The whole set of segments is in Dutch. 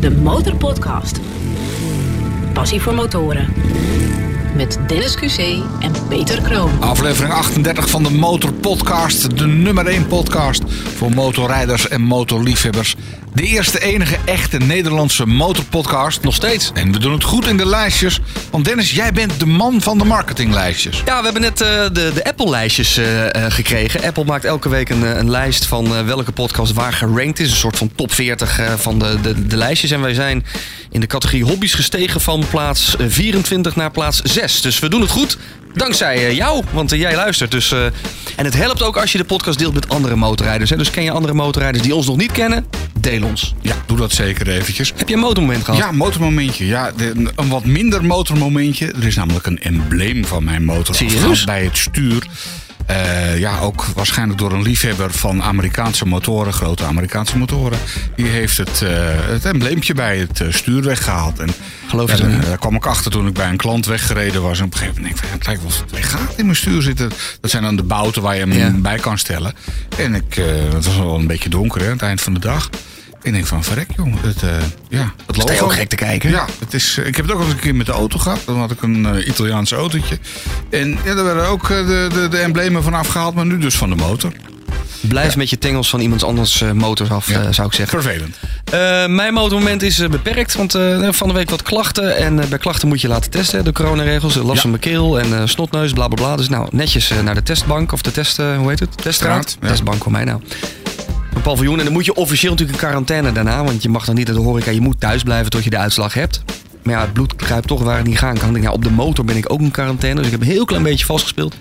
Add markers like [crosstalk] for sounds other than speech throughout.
De Motorpodcast. Passie voor motoren. Met Dennis QC en Peter Kroon. Aflevering 38 van de Motor Podcast. De nummer 1 podcast voor motorrijders en motorliefhebbers. De eerste enige echte Nederlandse motorpodcast. Nog steeds. En we doen het goed in de lijstjes. Want Dennis, jij bent de man van de marketinglijstjes. Ja, we hebben net eh, de, de Apple-lijstjes eh, eh, gekregen. Apple maakt elke week een, een lijst van welke podcast waar gerankt is. Een soort van top 40 van de, de, de lijstjes. En wij zijn in de categorie hobby's gestegen van plaats 24 naar plaats 6. Dus we doen het goed. Dankzij jou, want jij luistert. Dus, en het helpt ook als je de podcast deelt met andere motorrijders. Hè. Dus ken je andere motorrijders die ons nog niet kennen? Deel ons. Ja, doe dat zeker eventjes. Heb je een motormoment gehad? Ja, motormomentje. Ja, een wat minder motormomentje. Er is namelijk een embleem van mijn motor Serieus? bij het stuur. Eh, ja, ook waarschijnlijk door een liefhebber van Amerikaanse motoren, grote Amerikaanse motoren. Die heeft het, eh, het embleempje bij het eh, stuur weggehaald. En Geloof je? Daar kwam ik achter toen ik bij een klant weggereden was. En op een gegeven moment denk ik, het lijkt wel het weggaat in mijn stuur zitten. Dat zijn dan de bouten waar je hem Ja. bij kan stellen. En ik, het was wel een beetje donker hè, aan het eind van de dag. Ik denk van, verrek joh, het, eh, ja, het Sta logo. ook gek te kijken? Ja, het is, eh, ik heb het ook al eens een keer met de auto gehad. Dan had ik een eh, Italiaans autootje. En ja, daar werden ook de, de, de emblemen van afgehaald, maar nu dus van de motor. Blijf met je tengels van iemands anders motors af, Ja. zou ik zeggen. Vervelend. Mijn motormoment is beperkt, want van de week wat klachten. En bij klachten moet je laten testen, de coronaregels. Last Ja. van mijn keel en snotneus, bla bla bla. Dus nou, netjes naar de testbank of de test, hoe heet het? Teststraat. Straat. Testbank voor mij nou. Een paviljoen. En dan moet je officieel natuurlijk in quarantaine daarna. Want je mag dan niet naar de horeca. Je moet thuis blijven tot je de uitslag hebt. Maar ja, het bloed kruipt toch waar het niet gaan kan. Ik nou, op de motor ben ik ook in quarantaine. Dus ik heb een heel klein beetje vastgespeeld.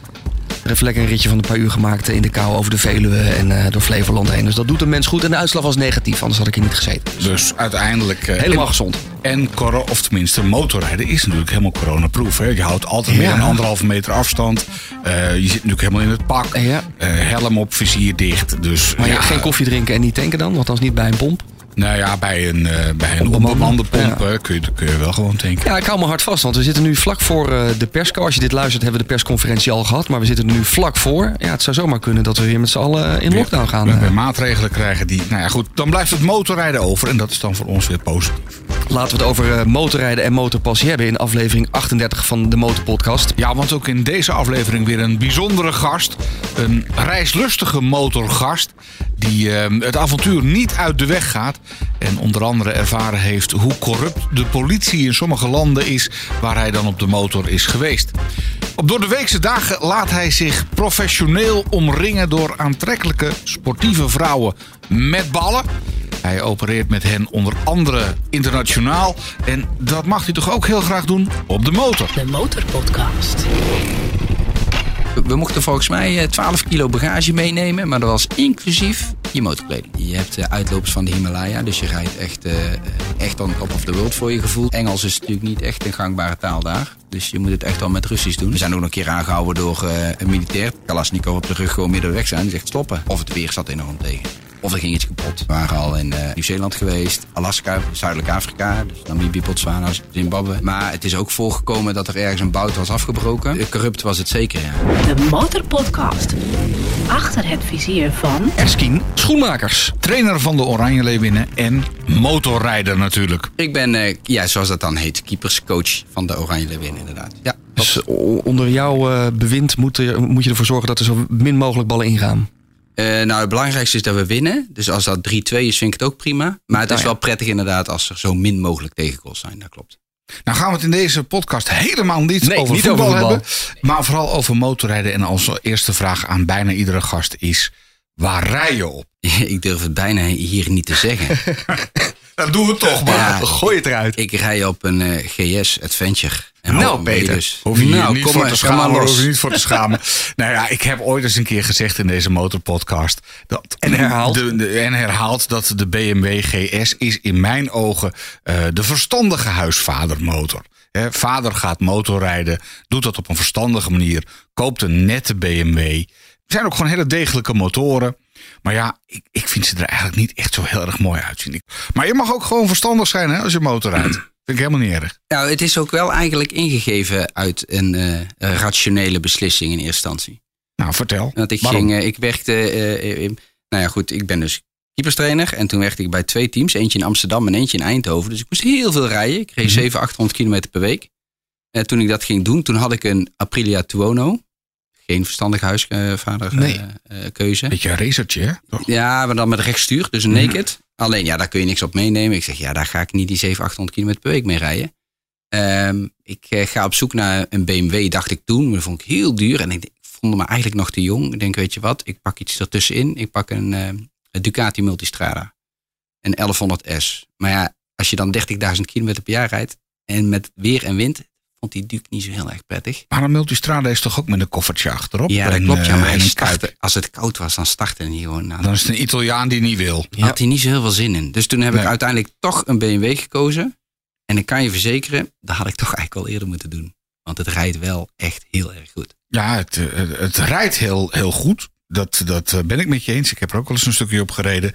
Er heeft lekker een ritje van een paar uur gemaakt in de kou over de Veluwe en eh, door Flevoland heen. Dus dat doet een mens goed. En de uitslag was negatief, anders had ik hier niet gezeten. Dus uiteindelijk... eh, Helemaal gezond. En, of tenminste, motorrijden is natuurlijk helemaal coronaproof. Hè? Je houdt altijd meer dan anderhalve meter afstand. Eh, je zit natuurlijk helemaal in het pak. Eh, helm op, vizier dicht. Dus Maar ja, ja, geen koffie drinken en niet tanken dan? Althans niet bij een pomp. Nou ja, bij een, eh, bij een Onbemande. pomp Ja. eh, kun, je, kun je wel gewoon tanken. Ja, ik hou me hard vast, want we zitten nu vlak voor eh, de persco. Als je dit luistert, hebben we de persconferentie al gehad. Maar we zitten er nu vlak voor. Ja, het zou zomaar kunnen dat we weer met z'n allen in lockdown gaan. We weer maatregelen krijgen die... Nou ja, goed, dan blijft het motorrijden over. En dat is dan voor ons weer positief. Laten we het over motorrijden en motorpassie hebben in aflevering 38 van de Motorpodcast. Ja, want ook in deze aflevering weer een bijzondere gast. Een reislustige motorgast. Die eh, het avontuur niet uit de weg gaat. En onder andere ervaren heeft hoe corrupt de politie in sommige landen is. Waar hij dan op de motor is geweest. Op door de weekse dagen laat hij zich professioneel omringen door aantrekkelijke sportieve vrouwen met ballen. Hij opereert met hen onder andere internationaal. En dat mag hij toch ook heel graag doen op de motor. De Motorpodcast. We mochten volgens mij eh, 12 kilo bagage meenemen, maar dat was inclusief je motorkleding. Je hebt eh, uitlopers van de Himalaya, dus je rijdt echt, eh, echt on top of the world voor je gevoel. Engels is natuurlijk niet echt een gangbare taal daar, dus je moet het echt wel met Russisch doen. We zijn ook nog een keer aangehouden door eh, een militair. Kalasnikov op de rug gewoon middenweg zijn. Die zegt stoppen. Of het weer zat enorm tegen. Of er ging iets kapot. We waren al in eh, Nieuw-Zeeland geweest, Alaska, Zuidelijk Afrika, dus Namibië, Botswana, Zimbabwe. Maar het is ook voorgekomen dat er ergens een bout was afgebroken. Corrupt was het zeker, ja. De Motorpodcast. Achter het vizier van Erskine Schoenmakers. Trainer van de Oranje Leeuwinnen en motorrijder natuurlijk. Ik ben, eh, ja, zoals dat dan heet, keeperscoach van de Oranje Leeuwin inderdaad. Ja, Dus onder jouw eh, bewind moet, er- moet je ervoor zorgen dat er zo min mogelijk ballen ingaan. Eh, nou, het belangrijkste is dat we winnen. Dus als dat 3-2 is, vind ik het ook prima. Maar het is Nou wel prettig inderdaad als er zo min mogelijk tegengoals zijn. Dat klopt. Nou gaan we het in deze podcast helemaal niet Nee, over niet voetbal over voetbal. hebben. Maar vooral over motorrijden. En onze eerste vraag aan bijna iedere gast is... Waar rij je op? [laughs] ik durf het bijna hier niet te zeggen. [laughs] Dat doen we toch maar. Ja, [laughs] Gooi het eruit. ik rij op een eh, GS Adventure. En Nou, je Peter, dus? Hoef je nou, niet kom voor maar, te maar schamen. Hoef je niet voor te schamen. [laughs] nou ja, ik heb ooit eens een keer gezegd in deze motorpodcast. Dat En herhaald. De, de- en herhaald dat de BMW GS is in mijn ogen eh, de verstandige huisvadermotor. Hè, vader gaat motorrijden, doet dat op een verstandige manier. Koopt een nette BMW. Er zijn ook gewoon hele degelijke motoren. Maar ja, ik, ik vind ze er eigenlijk niet echt zo heel erg mooi uitzien. Ik- Maar je mag ook gewoon verstandig zijn hè, als je motor rijdt. [clears throat] Vind ik helemaal niet erg. Nou, het is ook wel eigenlijk ingegeven uit een eh, rationele beslissing in eerste instantie. Nou, vertel. Want ik, Waarom? ging, eh, ik werkte, eh, in, nou ja goed, ik ben dus keeperstrainer. En toen werkte ik bij twee teams. Eentje in Amsterdam en eentje in Eindhoven. Dus ik moest heel veel rijden. Ik reed Mhm. 700, 800 kilometer per week. En toen ik dat ging doen, toen had ik een Aprilia Tuono. Geen verstandige huisvaderkeuze. Nee. keuze. Beetje een racertje, hè? Toch? Ja, maar dan met rechtstuur, dus een naked. Alleen ja, daar kun je niks op meenemen. Ik zeg, ja, daar ga ik niet die 700, 800 kilometer per week mee rijden. Ehm, ik eh, ga op zoek naar een BMW, dacht ik toen. Maar dat vond ik heel duur. En ik, ik vond me eigenlijk nog te jong. Ik denk, weet je wat, ik pak iets ertussenin. Ik pak een, eh, een Ducati Multistrada. Een 1100S. Maar ja, als je dan 30.000 kilometer per jaar rijdt. En met weer en wind, vond die Duke niet zo heel erg prettig. Maar een multistrada is toch ook met een koffertje achterop? Ja, dat klopt. Ja, eh, maar hij startte- als het koud was, dan startte hij gewoon. Nou, Dan is het een Italiaan die niet wil. Had hij niet zo heel veel zin in. Dus toen heb ik uiteindelijk toch een BMW gekozen. En ik kan je verzekeren, dat had ik toch eigenlijk al eerder moeten doen. Want het rijdt wel echt heel erg goed. Ja, het, eh, het, het rijdt heel, heel goed. Dat, dat eh, ben ik met je eens. Ik heb er ook wel eens een stukje op gereden.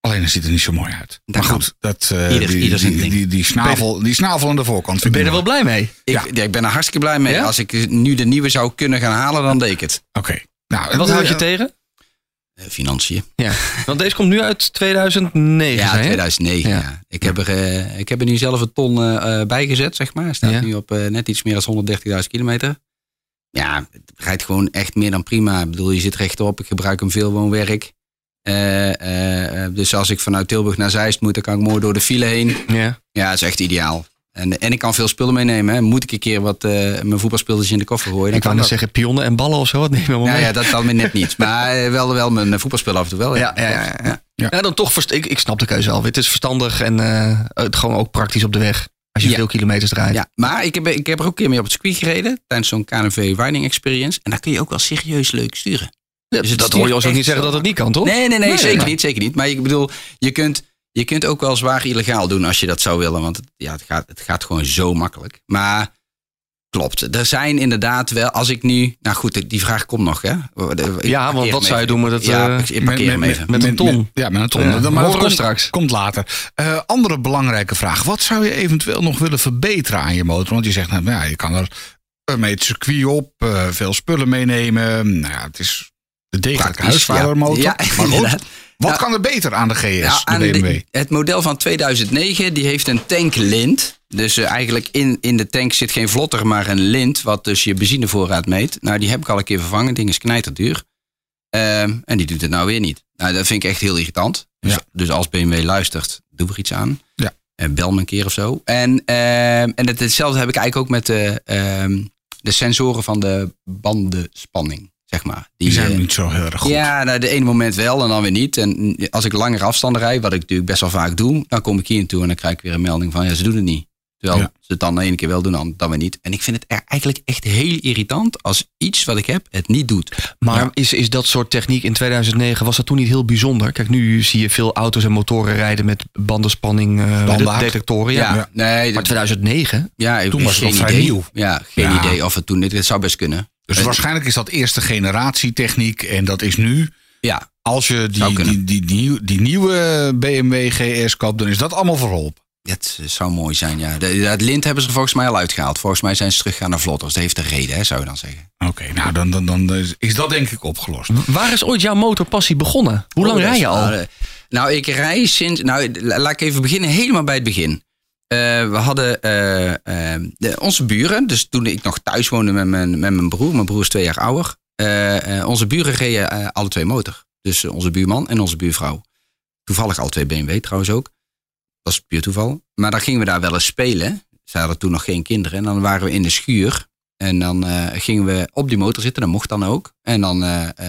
Alleen het ziet er niet zo mooi uit. Dat maar goed, dat, eh, Ieder- die, ieder die, die, die, snavel, die snavel aan de voorkant. vind Ben je ik er wel blij mee? Ik, Ja. ja, ik ben er hartstikke blij mee. Ja? Als ik nu de nieuwe zou kunnen gaan halen, dan deed ik het. Oké. Nou, En wat eh, houd je tegen? Eh, financiën. Ja. Want deze komt nu uit 2009. Ja, zei je? 2009. Ja. Ja. Ik, heb er, eh, ik heb er nu zelf een ton bij gezet, zeg maar. Hij staat Ja. nu op eh, net iets meer dan 130.000 kilometer. Ja, het rijdt gewoon echt meer dan prima. Ik bedoel, je zit rechtop. Ik gebruik hem veel woonwerk. Eh, eh, eh, dus als ik vanuit Tilburg naar Zeist moet, dan kan ik mooi door de file heen. Ja. Ja, dat is echt ideaal. En, en ik kan veel spullen meenemen. Hè. Moet ik een keer wat mijn voetbalspulletjes in de koffer gooien? Dan Ik kan net dat. zeggen pionnen en ballen of zo. Wat neem je allemaal mee? ja, dat dan weer net niet. Maar wel, wel mijn voetbalspullen af en toe wel. Ja, ja, ja, ja. Ja. Ja, dan toch, ik, ik snap de keuze wel. Het is verstandig en het gewoon ook praktisch op de weg. Als je Ja. veel kilometers draait. Ja, maar ik heb, ik heb er ook een keer mee op het circuit gereden. Tijdens zo'n KNV Riding Experience. En daar kun je ook wel serieus leuk sturen. Ja, Dus het dat hoor je ons ook niet zeggen dat het niet kan, toch? Nee, nee, nee, Nee, zeker nee. niet. Zeker niet. Maar ik bedoel, je kunt, je kunt ook wel zwaar illegaal doen als je dat zou willen. Want het, ja, het, gaat, het gaat gewoon zo makkelijk. Maar klopt, er zijn inderdaad wel, als ik nu... Nou goed, die vraag komt nog, hè? Ik Ja, want wat zou je doen met het, Ja, eh, ik parkeer hem even. met een ton. ja, met een ton. Ja, maar dat komt, straks. komt later. Eh, andere belangrijke vraag. Wat zou je eventueel nog willen verbeteren aan je motor? Want je zegt, nou ja, je kan er mee het circuit op, eh, veel spullen meenemen. Nou ja, het is de degelijke huisvadermotor. ja. Ja, maar goed, inderdaad. wat kan er beter aan de GS, Ja, de BMW? het model van 2009 die heeft een tanklint. Dus eh, eigenlijk in, in de tank zit geen vlotter, maar een lint. Wat dus je benzinevoorraad meet. Nou, die heb ik al een keer vervangen. Het ding is knijterduur. Ehm, en die doet het nou weer niet. Nou, dat vind ik echt heel irritant. Dus, Ja. dus als BMW luistert, doe er iets aan. Ja. En bel me een keer of zo. En, ehm, en het, hetzelfde heb ik eigenlijk ook met de, ehm, de sensoren van de bandenspanning. Zeg maar. Die zijn eh, niet zo heel erg goed. ja, nou, de ene moment wel en dan weer niet. En als ik langere afstanden rijd, wat ik natuurlijk best wel vaak doe, dan kom ik hier naartoe en dan krijg ik weer een melding van ja, ze doen het niet. Terwijl Ja. ze het dan de ene keer wel doen, dan, dan weer niet. En ik vind het er eigenlijk echt heel irritant als iets wat ik heb het niet doet. Maar Ja. is, is dat soort techniek in 2009, was dat toen niet heel bijzonder? Kijk, nu zie je veel auto's en motoren rijden met bandenspanning Standaard. detectoren. Ja. Ja. nee, Maar dat- 2009? ja, Toen was het geen nog vrij nieuw. Ja, geen idee of het toen, dit zou best kunnen. Dus waarschijnlijk is dat eerste generatie techniek. En dat is nu, Ja, als je die, die, die, nieuw- die nieuwe BMW GS koopt, dan is dat allemaal verholpen. het zou mooi zijn, ja. De, het lint hebben ze volgens mij al uitgehaald. Volgens mij zijn ze teruggegaan naar vlotters. Dat heeft een reden, hè, zou je dan zeggen. Oké, nou dan, dan, dan is- is dat denk ik opgelost. Waar is ooit jouw motorpassie begonnen? Hoe lang Oh, dat rij je al? eh, Nou, ik rij sinds. Nou, la- laat ik even beginnen, helemaal bij het begin. Eh, we hadden eh, eh, de, onze buren, dus toen ik nog thuis woonde met mijn, met mijn broer, mijn broer is twee jaar ouder. eh, onze buren reden alle twee motor. Dus onze buurman en onze buurvrouw. Toevallig al twee BMW trouwens ook. Dat is puur toeval. Maar dan gingen we daar wel eens spelen. Ze hadden toen nog geen kinderen. En dan waren we in de schuur. En dan gingen we op die motor zitten. Dat mocht dan ook. En dan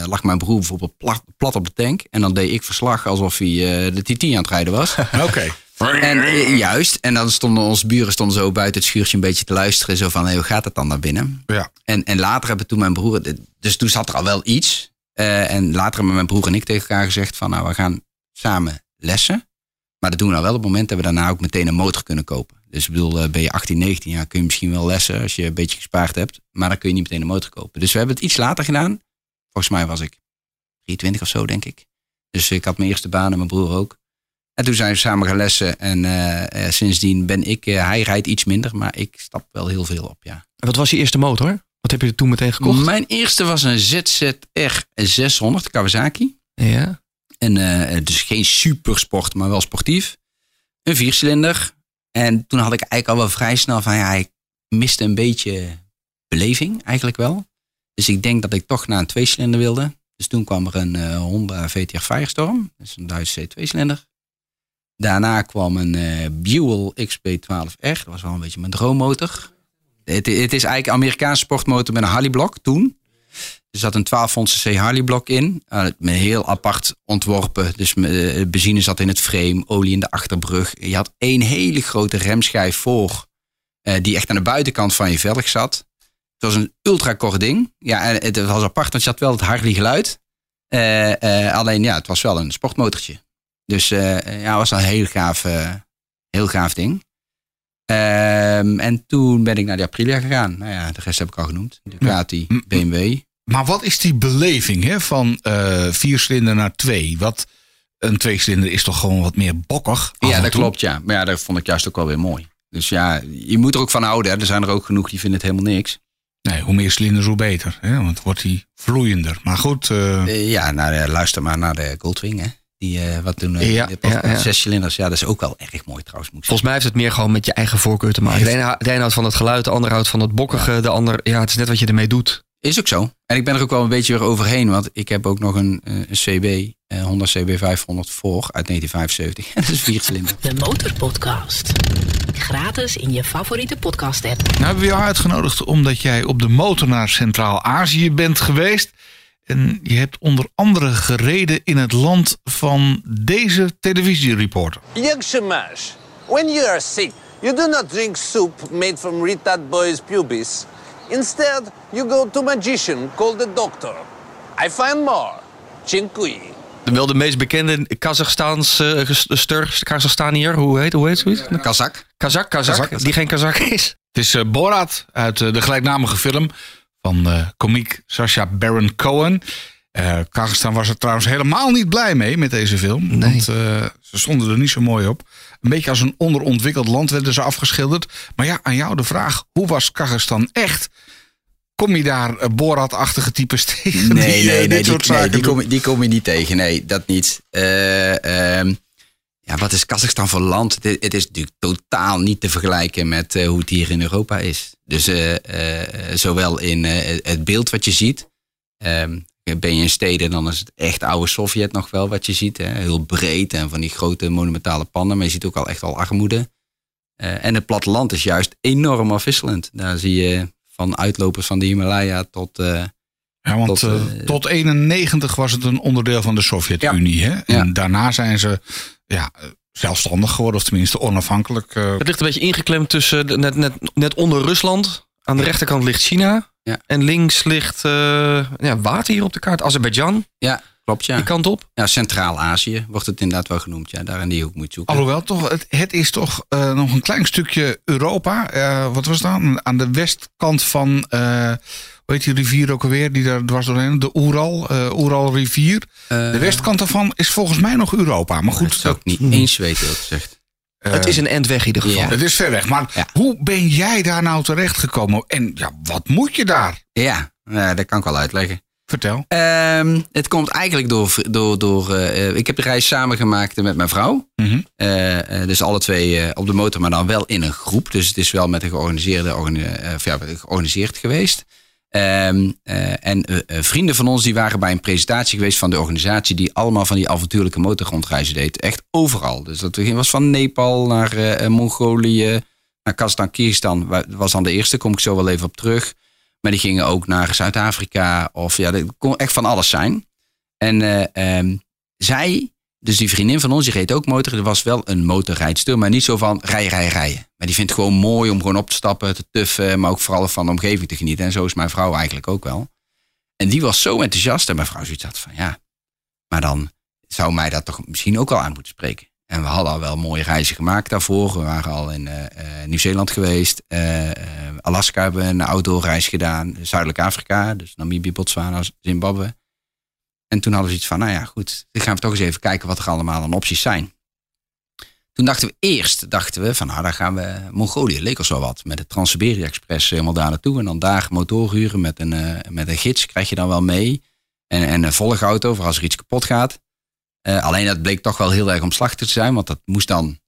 lag mijn broer bijvoorbeeld plat, plat op de tank. En dan deed ik verslag alsof hij de TT aan het rijden was. [laughs] Oké. En, eh, juist. En dan stonden onze buren stonden zo buiten het schuurtje een beetje te luisteren. Zo van, hey, hoe gaat het dan naar binnen? Ja. En, en later hebben toen mijn broer... Dus toen zat er al wel iets. Eh, en later hebben mijn broer en ik tegen elkaar gezegd van... Nou, we gaan samen lessen. Maar dat doen we nou wel op het moment dat we daarna ook meteen een motor kunnen kopen. Dus ik bedoel, eh, ben je 18, 19 jaar kun je misschien wel lessen als je een beetje gespaard hebt. Maar dan kun je niet meteen een motor kopen. Dus we hebben het iets later gedaan. Volgens mij was ik 23 of zo, denk ik. Dus ik had mijn eerste baan en mijn broer ook. En toen zijn we samen gaan lessen. En eh, eh, sindsdien ben ik, eh, hij rijdt iets minder, maar ik stap wel heel veel op, ja. Wat was je eerste motor? Wat heb je er toen meteen gekocht? Mijn eerste was een ZZR 600 Kawasaki. Ja. En uh, dus geen supersport, maar wel sportief. Een viercilinder. En toen had ik eigenlijk al wel vrij snel van ja, ik miste een beetje beleving eigenlijk wel. Dus ik denk dat ik toch naar een tweecilinder wilde. Dus toen kwam er een Honda VTR Firestorm. Dat is een Duitse C2-cilinder. Daarna kwam een uh, Buell XP12R. Dat was wel een beetje mijn droommotor. Het, het is eigenlijk een Amerikaanse sportmotor met een Harley-blok toen. Er zat een 12 C Harley-blok in. Uh, met heel apart ontworpen. Dus uh, benzine zat in het frame, olie in de achterbrug. Je had één hele grote remschijf voor. Die echt aan de buitenkant van je velg zat. Het was een ultra kort ding. Ja, het was apart, want je had wel het Harley geluid. alleen ja, het was wel een sportmotortje. Dus ja, het was een heel gaaf, heel gaaf ding. Um, en toen ben ik naar de Aprilia gegaan. Nou ja, de rest heb ik al genoemd. Ducati, ja. BMW. Maar wat is die beleving hè, van uh, vier cilinder naar twee? Wat, een tweecilinder is toch gewoon wat meer bokkig? Ja, dat klopt, ja. Maar ja, dat vond ik juist ook wel weer mooi. Dus ja, je moet er ook van houden. Hè. Er zijn er ook genoeg die vinden het helemaal niks. Nee, hoe meer cilinders, hoe beter. Hè? Want wordt die vloeiender. Maar goed. Uh... Uh, ja, nou, luister maar naar de Goldwing. Hè. Die, uh, wat toen, uh, ja, de ja, ja. zes cilinders. Ja, dat is ook wel erg mooi trouwens. Moet Volgens mij heeft het meer gewoon met je eigen voorkeur te maken. De ene, de ene houdt van het geluid, de ander houdt van het bokkige. De ander, ja, het is net wat je ermee doet. Is ook zo. En ik ben er ook wel een beetje weer overheen. Want ik heb ook nog een, een CB, een Honda CB 500 voor uit 1975. [laughs] dat is vier cilinder. De Motorpodcast. Gratis in je favoriete podcast app. Nou hebben we jou uitgenodigd omdat jij op de motor naar Centraal-Azië bent geweest. En je hebt onder andere gereden in het land van deze televisiereporter. Young Shamash, when you are sick, you do not drink soup made from retard boys' pubis. Instead, you go to magician called the doctor. I find more. Chinkui. Wel de meest bekende Kazachstaanse uh, stur, Kazachstaniër, hoe heet, hoe heet zoiets? Kazak. Kazak, Kazak, die geen Kazak is. Het is uh, Borat uit uh, de gelijknamige film van uh, komiek Sacha Baron Cohen. Uh, Kazachstan was er trouwens helemaal niet blij mee met deze film. Nee. Want uh, ze stonden er niet zo mooi op. Een beetje als een onderontwikkeld land werden ze afgeschilderd. Maar ja, aan jou de vraag, hoe was Kazachstan echt? Kom je daar uh, Borat-achtige types [laughs] tegen? Nee, die, nee, dit nee, soort die, nee, die, kom, die kom je niet tegen. Nee, dat niet. Uh, ja, wat is Kazachstan voor land? Het, het, is natuurlijk totaal niet te vergelijken met uh, hoe het hier in Europa is. Dus uh, uh, zowel in het beeld wat je ziet. Ehm, ben je in steden, dan is het echt oude Sovjet nog wel wat je ziet. Hè? Heel breed en van die grote monumentale panden. Maar je ziet ook al echt al armoede. en het platteland is juist enorm afwisselend. Daar zie je van uitlopers van de Himalaya tot... Ja, want tot, uh, tot 91 was het een onderdeel van de Sovjet-Unie. Ja. En ja. daarna zijn ze ja, zelfstandig geworden, of tenminste onafhankelijk. Uh... Het ligt een beetje ingeklemd tussen, net, net, net onder Rusland. Aan de rechterkant ligt China. Ja. En links ligt uh, ja, water hier op de kaart. Azerbeidzjan. Ja, klopt ja. Die kant op. Ja, Centraal-Azië wordt het inderdaad wel genoemd. Ja, daar in die hoek moet je zoeken. Alhoewel, toch, het, het is toch uh, nog een klein stukje Europa. Uh, wat was dat? Aan de westkant van... Heet die rivier ook alweer? Die daar dwars doorheen. De Oeral, uh, Oeralrivier. Uh, de westkant daarvan is volgens mij nog Europa. Maar goed, dat zou ik niet eens weten wat zegt. Uh, het is een endweg in ieder geval. Ja. Het is ver weg. Maar ja. hoe ben jij daar nou terecht gekomen? En ja, wat moet je daar? Ja, dat kan ik wel uitleggen. Vertel. Um, het komt eigenlijk door. door, door uh, ik heb de reis samen gemaakt met mijn vrouw. Mm -hmm. uh, dus alle twee op de motor, maar dan wel in een groep. Dus het is wel met een georganiseerde organi ja, georganiseerd geweest. Um, uh, en uh, vrienden van ons die waren bij een presentatie geweest van de organisatie die allemaal van die avontuurlijke motorrondreizen deed. Echt overal. Dus dat was van Nepal naar Mongolië, naar Kazachstan. Dat was dan de eerste, kom ik zo wel even op terug. Maar die gingen ook naar Zuid-Afrika. Of ja, dat kon echt van alles zijn. En um, zij, dus die vriendin van ons, die reed ook motor. Er was wel een motorrijdster, maar niet zo van rij, rij, rijden. Maar die vindt het gewoon mooi om gewoon op te stappen, te tuffen. Maar ook vooral van de omgeving te genieten. En zo is mijn vrouw eigenlijk ook wel. En die was zo enthousiast. En mijn vrouw zoiets had van ja, maar dan zou mij dat toch misschien ook wel aan moeten spreken. En we hadden al wel mooie reizen gemaakt daarvoor. We waren al in uh, uh, Nieuw-Zeeland geweest. Uh, Alaska hebben we een outdoorreis gedaan. Zuidelijk Afrika, dus Namibië, Botswana, Zimbabwe. En toen hadden we iets van, nou ja, goed. Dan gaan we toch eens even kijken wat er allemaal aan opties zijn. Toen dachten we eerst, dachten we van nou, dan gaan we Mongolië, leek ons wel wat. Met de Trans-Siberië Express helemaal daar naartoe. En dan daar motor huren met een, uh, met een gids, krijg je dan wel mee. En, en een volgauto voor als er iets kapot gaat. Eh, alleen dat bleek toch wel heel erg omslachtig te zijn. Want dat moest dan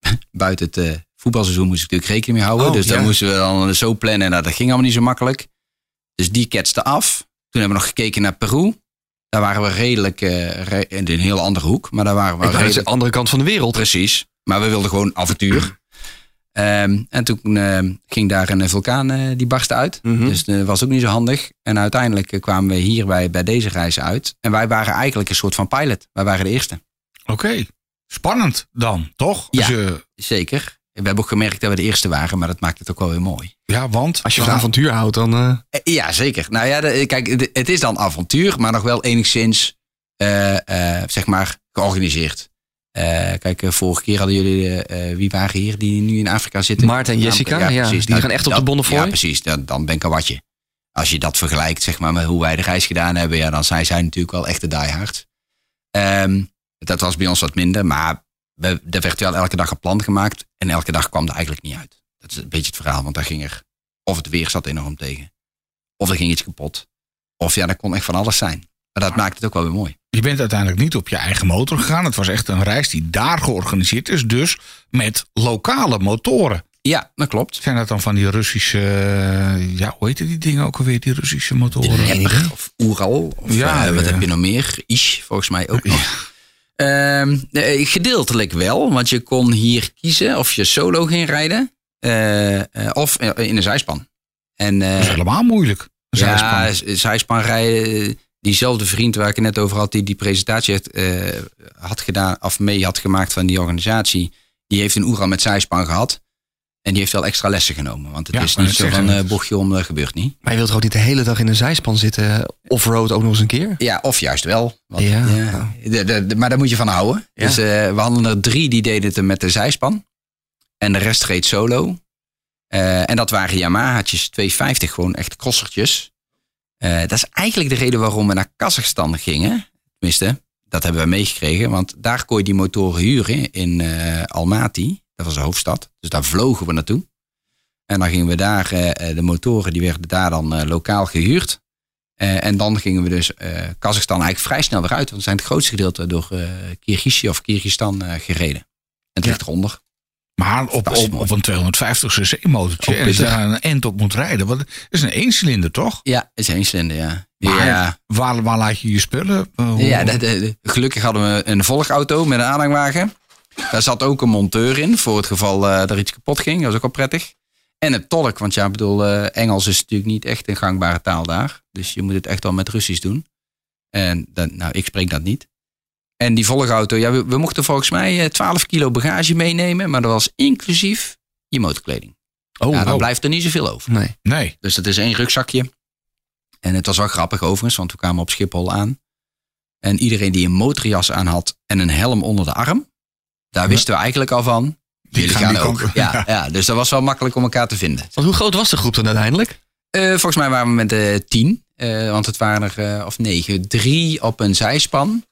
[laughs] buiten het eh, voetbalseizoen moest ik natuurlijk rekening mee houden. Oh, dus ja. dan moesten we dan zo plannen. Nou, dat ging allemaal niet zo makkelijk. Dus die ketste af. Toen hebben we nog gekeken naar Peru. Daar waren we redelijk, eh, re- in een heel andere hoek. Maar daar waren we redelijk... zeggen, andere kant van de wereld. Precies. Maar we wilden gewoon avontuur. Ehm, en toen ehm, ging daar een vulkaan, eh, die barstte uit. Mhm. Dus dat was ook niet zo handig. En uiteindelijk eh, kwamen we hier bij, bij deze reis uit. En wij waren eigenlijk een soort van pilot. Wij waren de eerste. Oké. Spannend dan, toch? Ja. Eh, Zeker. We hebben ook gemerkt dat we de eerste waren, maar dat maakt het ook wel weer mooi. ja, want... Als je van avontuur houdt, dan... eh, Eh, Ja, zeker. Nou ja, de- kijk, de- het is dan avontuur, maar nog wel enigszins, eh, zeg maar, georganiseerd. Kijk, vorige keer hadden jullie, wie waren hier die nu in Afrika zitten? Maarten en Jessica, ja, die gaan echt op de Bonnefoy. Ja, precies. Dan, dan ben ik een watje. Als je dat vergelijkt, zeg maar, met hoe wij de reis gedaan hebben, ja, dan zijn zij natuurlijk wel echte diehards. Ehm dat was bij ons wat minder, maar we, er werd wel elke dag een plan gemaakt en elke dag kwam er eigenlijk niet uit. Dat is een beetje het verhaal, want daar ging er, of het weer zat enorm tegen, of er ging iets kapot, of ja, dat kon echt van alles zijn. Maar dat maakt het ook wel weer mooi. Je bent uiteindelijk niet op je eigen motor gegaan. Het was echt een reis die daar georganiseerd is. Dus met lokale motoren. Ja, dat klopt. Zijn dat dan van die Russische... Ja, hoe heette die dingen ook alweer? Die Russische motoren? Rapper of Oeral. Of Ja, eh, wat ja. heb je nog meer? Ish, volgens mij ook nog. Eh, gedeeltelijk wel, want je kon hier kiezen of je solo ging rijden eh, eh, of in een zijspan. En Dat is helemaal moeilijk. Een zijspan. ja, zijspan rijden. Diezelfde vriend waar ik het net over had, die die presentatie eh, had gedaan, of mee had gemaakt van die organisatie, die heeft een Oeral met zijspan gehad. En die heeft wel extra lessen genomen. Want het Ja, is niet zo van eh bochtje om, dat gebeurt niet. Maar je wilt toch ook niet de hele dag in een zijspan zitten, off-road ook nog eens een keer? Ja, of juist wel. Want, Ja. ja, de- de- de- maar daar moet je van houden. Ja. Dus eh, we hadden er drie die deden het met de zijspan. En de rest reed solo. Eh, en dat waren Yamaha's 250, gewoon echt crossertjes. Eh, dat is eigenlijk de reden waarom we naar Kazachstan gingen. Tenminste, dat hebben we meegekregen. Want daar kon je die motoren huren in eh, Almaty. Dat was de hoofdstad. Dus daar vlogen we naartoe. En dan gingen we daar, eh, eh, de motoren die werden daar dan eh, lokaal gehuurd. Eh, en dan gingen we dus Kazachstan eigenlijk vrij snel weer uit. Want we zijn het grootste gedeelte door Kirgizië of Kyrgyzstan gereden. En het ligt eronder. Maar op, op, een 250 cc motortje. En daar een end op moet rijden. Want het is een eencilinder, toch? Ja, het is één cilinder, ja. Maar ja, waar, waar laat je je spullen? Hoe- ja de- de- de- gelukkig hadden we een volgauto met een aanhangwagen. Daar zat ook een monteur in voor het geval eh er iets kapot ging. Dat was ook wel prettig. En een tolk, want ja, ik bedoel, eh, Engels is natuurlijk niet echt een gangbare taal daar. Dus je moet het echt wel met Russisch doen. En dan, nou, ik spreek dat niet. En die volgauto, ja, we, we mochten volgens mij eh, 12 kilo bagage meenemen, maar dat was inclusief je motorkleding. Oh, ja, dan oh. blijft er niet zoveel over. Nee. Nee. Dus dat is één rugzakje. En het was wel grappig overigens, want we kwamen op Schiphol aan. En iedereen die een motorjas aan had en een helm onder de arm, daar wisten we eigenlijk al van. Die Jullie gaan gaan die ook. Ja, ja, dus dat was wel makkelijk om elkaar te vinden. Want hoe groot was de groep dan uiteindelijk? Eh, volgens mij waren we met de tien, eh, want het waren er, eh, of negen, drie op een zijspan.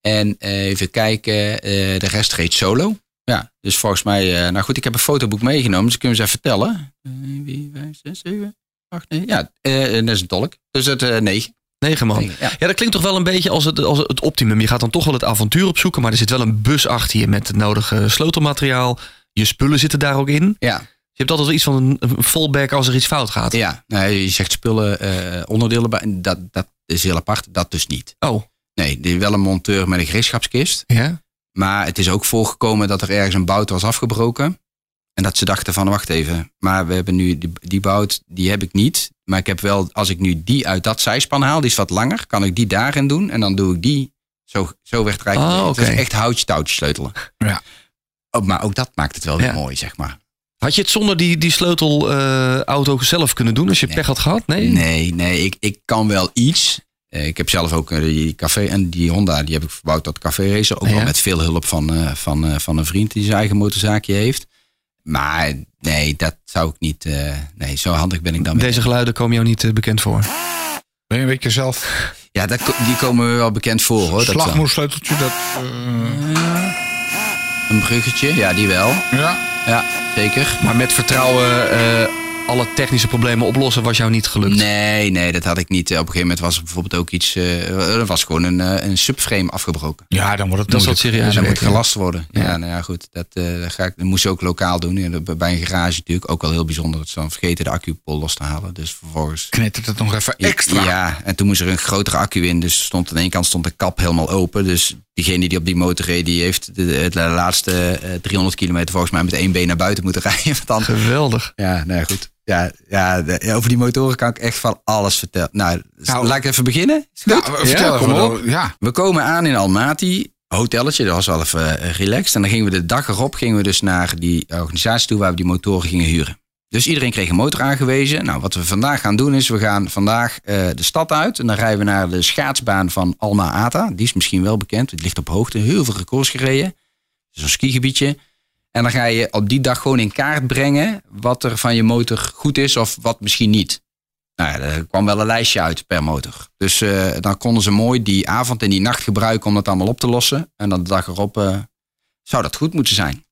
En eh, even kijken, eh, de rest reed solo. Ja, dus volgens mij, eh, nou goed, ik heb een fotoboek meegenomen, dus kunnen we eens even vertellen. Eh, wie, vijf, zes, zeven, acht, negen. Ja, eh, dat is een tolk. Dus het eh negen. Negen man. Negen, ja. Ja, dat klinkt toch wel een beetje als het, als het optimum. Je gaat dan toch wel het avontuur opzoeken, maar er zit wel een bus achter je met het nodige sleutelmateriaal. Je spullen zitten daar ook in. Ja, Je hebt altijd wel iets van een, fallback als er iets fout gaat. ja. Nou, je zegt spullen, eh, onderdelen, bij- dat, dat is heel apart. Dat dus niet. Oh, Nee, wel een monteur met een gereedschapskist. ja. Maar het is ook voorgekomen dat er ergens een bout was afgebroken. En dat ze dachten van, wacht even, maar we hebben nu die, die bout, die heb ik niet. Maar ik heb wel, als ik nu die uit dat zijspan haal, die is wat langer, kan ik die daarin doen. En dan doe ik die, zo, zo eigenlijk. Oh, Het is echt houtje touwtje sleutelen. Ja. Oh, maar ook dat maakt het wel weer Ja. mooi, zeg maar. Had je het zonder die, die sleutelauto zelf kunnen doen als je Nee. pech had gehad? Nee? Nee, nee, ik, ik kan wel iets. Eh, Ik heb zelf ook eh, die café en die Honda, die heb ik verbouwd tot café racer. Ook Ja. wel met veel hulp van, eh, van, van een vriend die zijn eigen motorzaakje heeft. Maar nee, dat zou ik niet. eh, nee, zo handig ben ik dan. Deze geluiden komen jou niet eh, bekend voor. Ben je een beetje zelf Ja, dat, die komen we wel bekend voor hoor. Slagmoersleuteltje? Dat, eh, Een bruggetje, ja, die wel. ja. Ja, zeker. Maar met vertrouwen eh, alle technische problemen oplossen was jou niet gelukt. Nee, nee, dat had ik niet. Op een gegeven moment was er bijvoorbeeld ook iets. eh, er was gewoon een, eh, een subframe afgebroken. Ja, dan wordt het Dat moeilijk. Ja, serieus. dat moet gelast worden. Ja, nou ja, goed. Dat, eh, dat ga ik, dat moest je ook lokaal doen. Bij een garage natuurlijk ook wel heel bijzonder. Dat ze dan vergeten de accupol los te halen. Dus vervolgens. Knettert het nog even extra. Ja, en toen moest er een grotere accu in. Dus stond aan de ene kant stond de kap helemaal open. Dus diegene die op die motor reed, die heeft de, de laatste eh, 300 kilometer volgens mij met één been naar buiten moeten [laughs] rijden. Want dan, Geweldig. ja, nou ja, goed. Ja, ja, de- ja, over die motoren kan ik echt van alles vertellen. Nou, Nou, laat ik even beginnen. Ja, vertel kom even. op. Ja, We komen aan in Almaty, hotelletje, dat was wel even eh, relaxed. En dan gingen we de dag erop gingen we dus naar die organisatie toe waar we die motoren gingen huren. Dus iedereen kreeg een motor aangewezen. Nou, wat we vandaag gaan doen is, we gaan vandaag eh, de stad uit. En dan rijden we naar de schaatsbaan van Alma Ata. Die is misschien wel bekend. Het ligt op hoogte. Heel veel records gereden. Zo'n skigebiedje. En dan ga je op die dag gewoon in kaart brengen wat er van je motor goed is of wat misschien niet. Nou ja, er kwam wel een lijstje uit per motor. Dus eh, dan konden ze mooi die avond en die nacht gebruiken om dat allemaal op te lossen. En dan de dag erop eh, zou dat goed moeten zijn.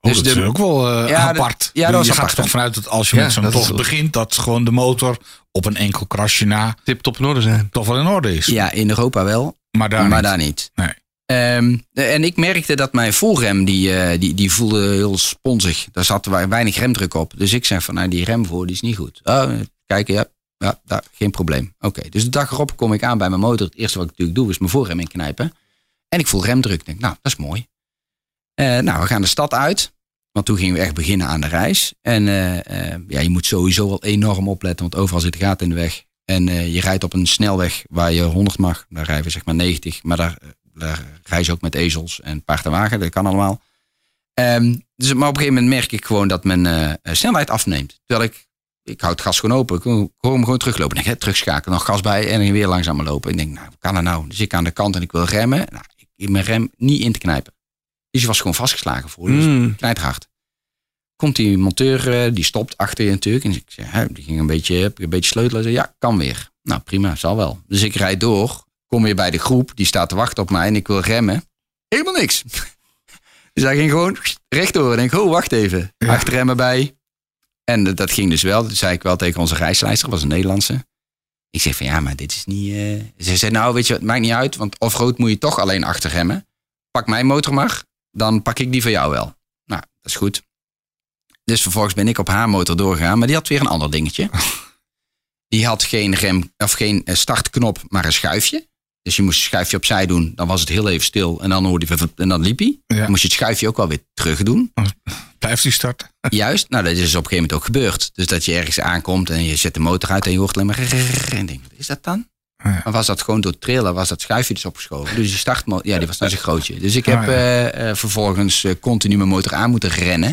Oh, Dus dat de- is ook wel eh, Ja, apart. ja, dat je gaat apart, er toch vanuit dat als je Ja, met zo'n tocht begint, dat gewoon de motor op een enkel krasje na Tip top in orde zijn. toch wel in orde is. Ja, in Europa wel, Maar daar maar niet. daar niet. Nee. Ehm, en ik merkte dat mijn voorrem, die, eh, die, die voelde heel sponsig. Daar zat weinig remdruk op. Dus ik zei van, nou, die rem voor, die is niet goed. Oh, kijken, ja, ja daar, geen probleem. Oké, dus de dag erop kom ik aan bij mijn motor. Het eerste wat ik natuurlijk doe, is mijn voorrem inknijpen. En ik voel remdruk. Ik denk, nou, dat is mooi. Eh, nou, we gaan de stad uit. Want toen gingen we echt beginnen aan de reis. En eh, eh, ja, je moet sowieso wel enorm opletten, want overal zit gaten in de weg. En je rijdt op een snelweg waar je 100 mag. Daar rijden we zeg maar 90. Maar daar, daar rijden ze ook met ezels en paard en wagen. Dat kan allemaal. Ehm, dus, maar op een gegeven moment merk ik gewoon dat mijn snelheid afneemt. Terwijl ik, ik hou het gas gewoon open. Ik hoor hem gewoon teruglopen. Ik hè, terugschakelen, nog gas bij en weer langzamer lopen. Ik denk, nou, kan er nou? Dus ik aan de kant en ik wil remmen. Nou, ik mijn rem niet in te knijpen. Dus je was gewoon vastgeslagen voor. Dus Mm. knijterhard. Komt die monteur, eh, die stopt achter je natuurlijk. En ik hè, die ging een beetje, een beetje sleutelen. Zei, ja, kan weer. Nou, prima, zal wel. Dus ik rijd door, kom weer bij de groep. Die staat te wachten op mij en ik wil remmen. Helemaal niks. [laughs] Dus hij ging gewoon rechtdoor. En ik denk, oh, wacht even. Ja. Achterremmen bij. En dat- dat ging dus wel. Dat zei ik wel tegen onze reisleider, dat was een Nederlandse. Ik zeg van, ja, maar dit is niet... eh Ze zei, nou, weet je, het maakt niet uit. Want off-road moet je toch alleen achterremmen. Pak mijn motor maar, dan pak ik die van jou wel. Nou, dat is goed. Dus vervolgens ben ik op haar motor doorgegaan, maar die had weer een ander dingetje. [laughs] Die had geen rem of geen eh, startknop, maar een schuifje. Dus je moest een schuifje opzij doen, dan was het heel even stil en dan hoorde je en dan liep hij. Ja. Dan moest je het schuifje ook wel weer terug doen. Blijft die starten? [laughs] Juist, nou dat is op een gegeven moment ook gebeurd. Dus dat je ergens aankomt en je zet de motor uit en je hoort alleen maar en denk, wat is dat dan? Ja. Maar was dat gewoon door trillen, was dat schuifje dus opgeschoven. Dus die startmotor, ja, die was naar zijn grootje. Dus ik heb ja. eh, eh, vervolgens eh, continu mijn motor aan moeten rennen.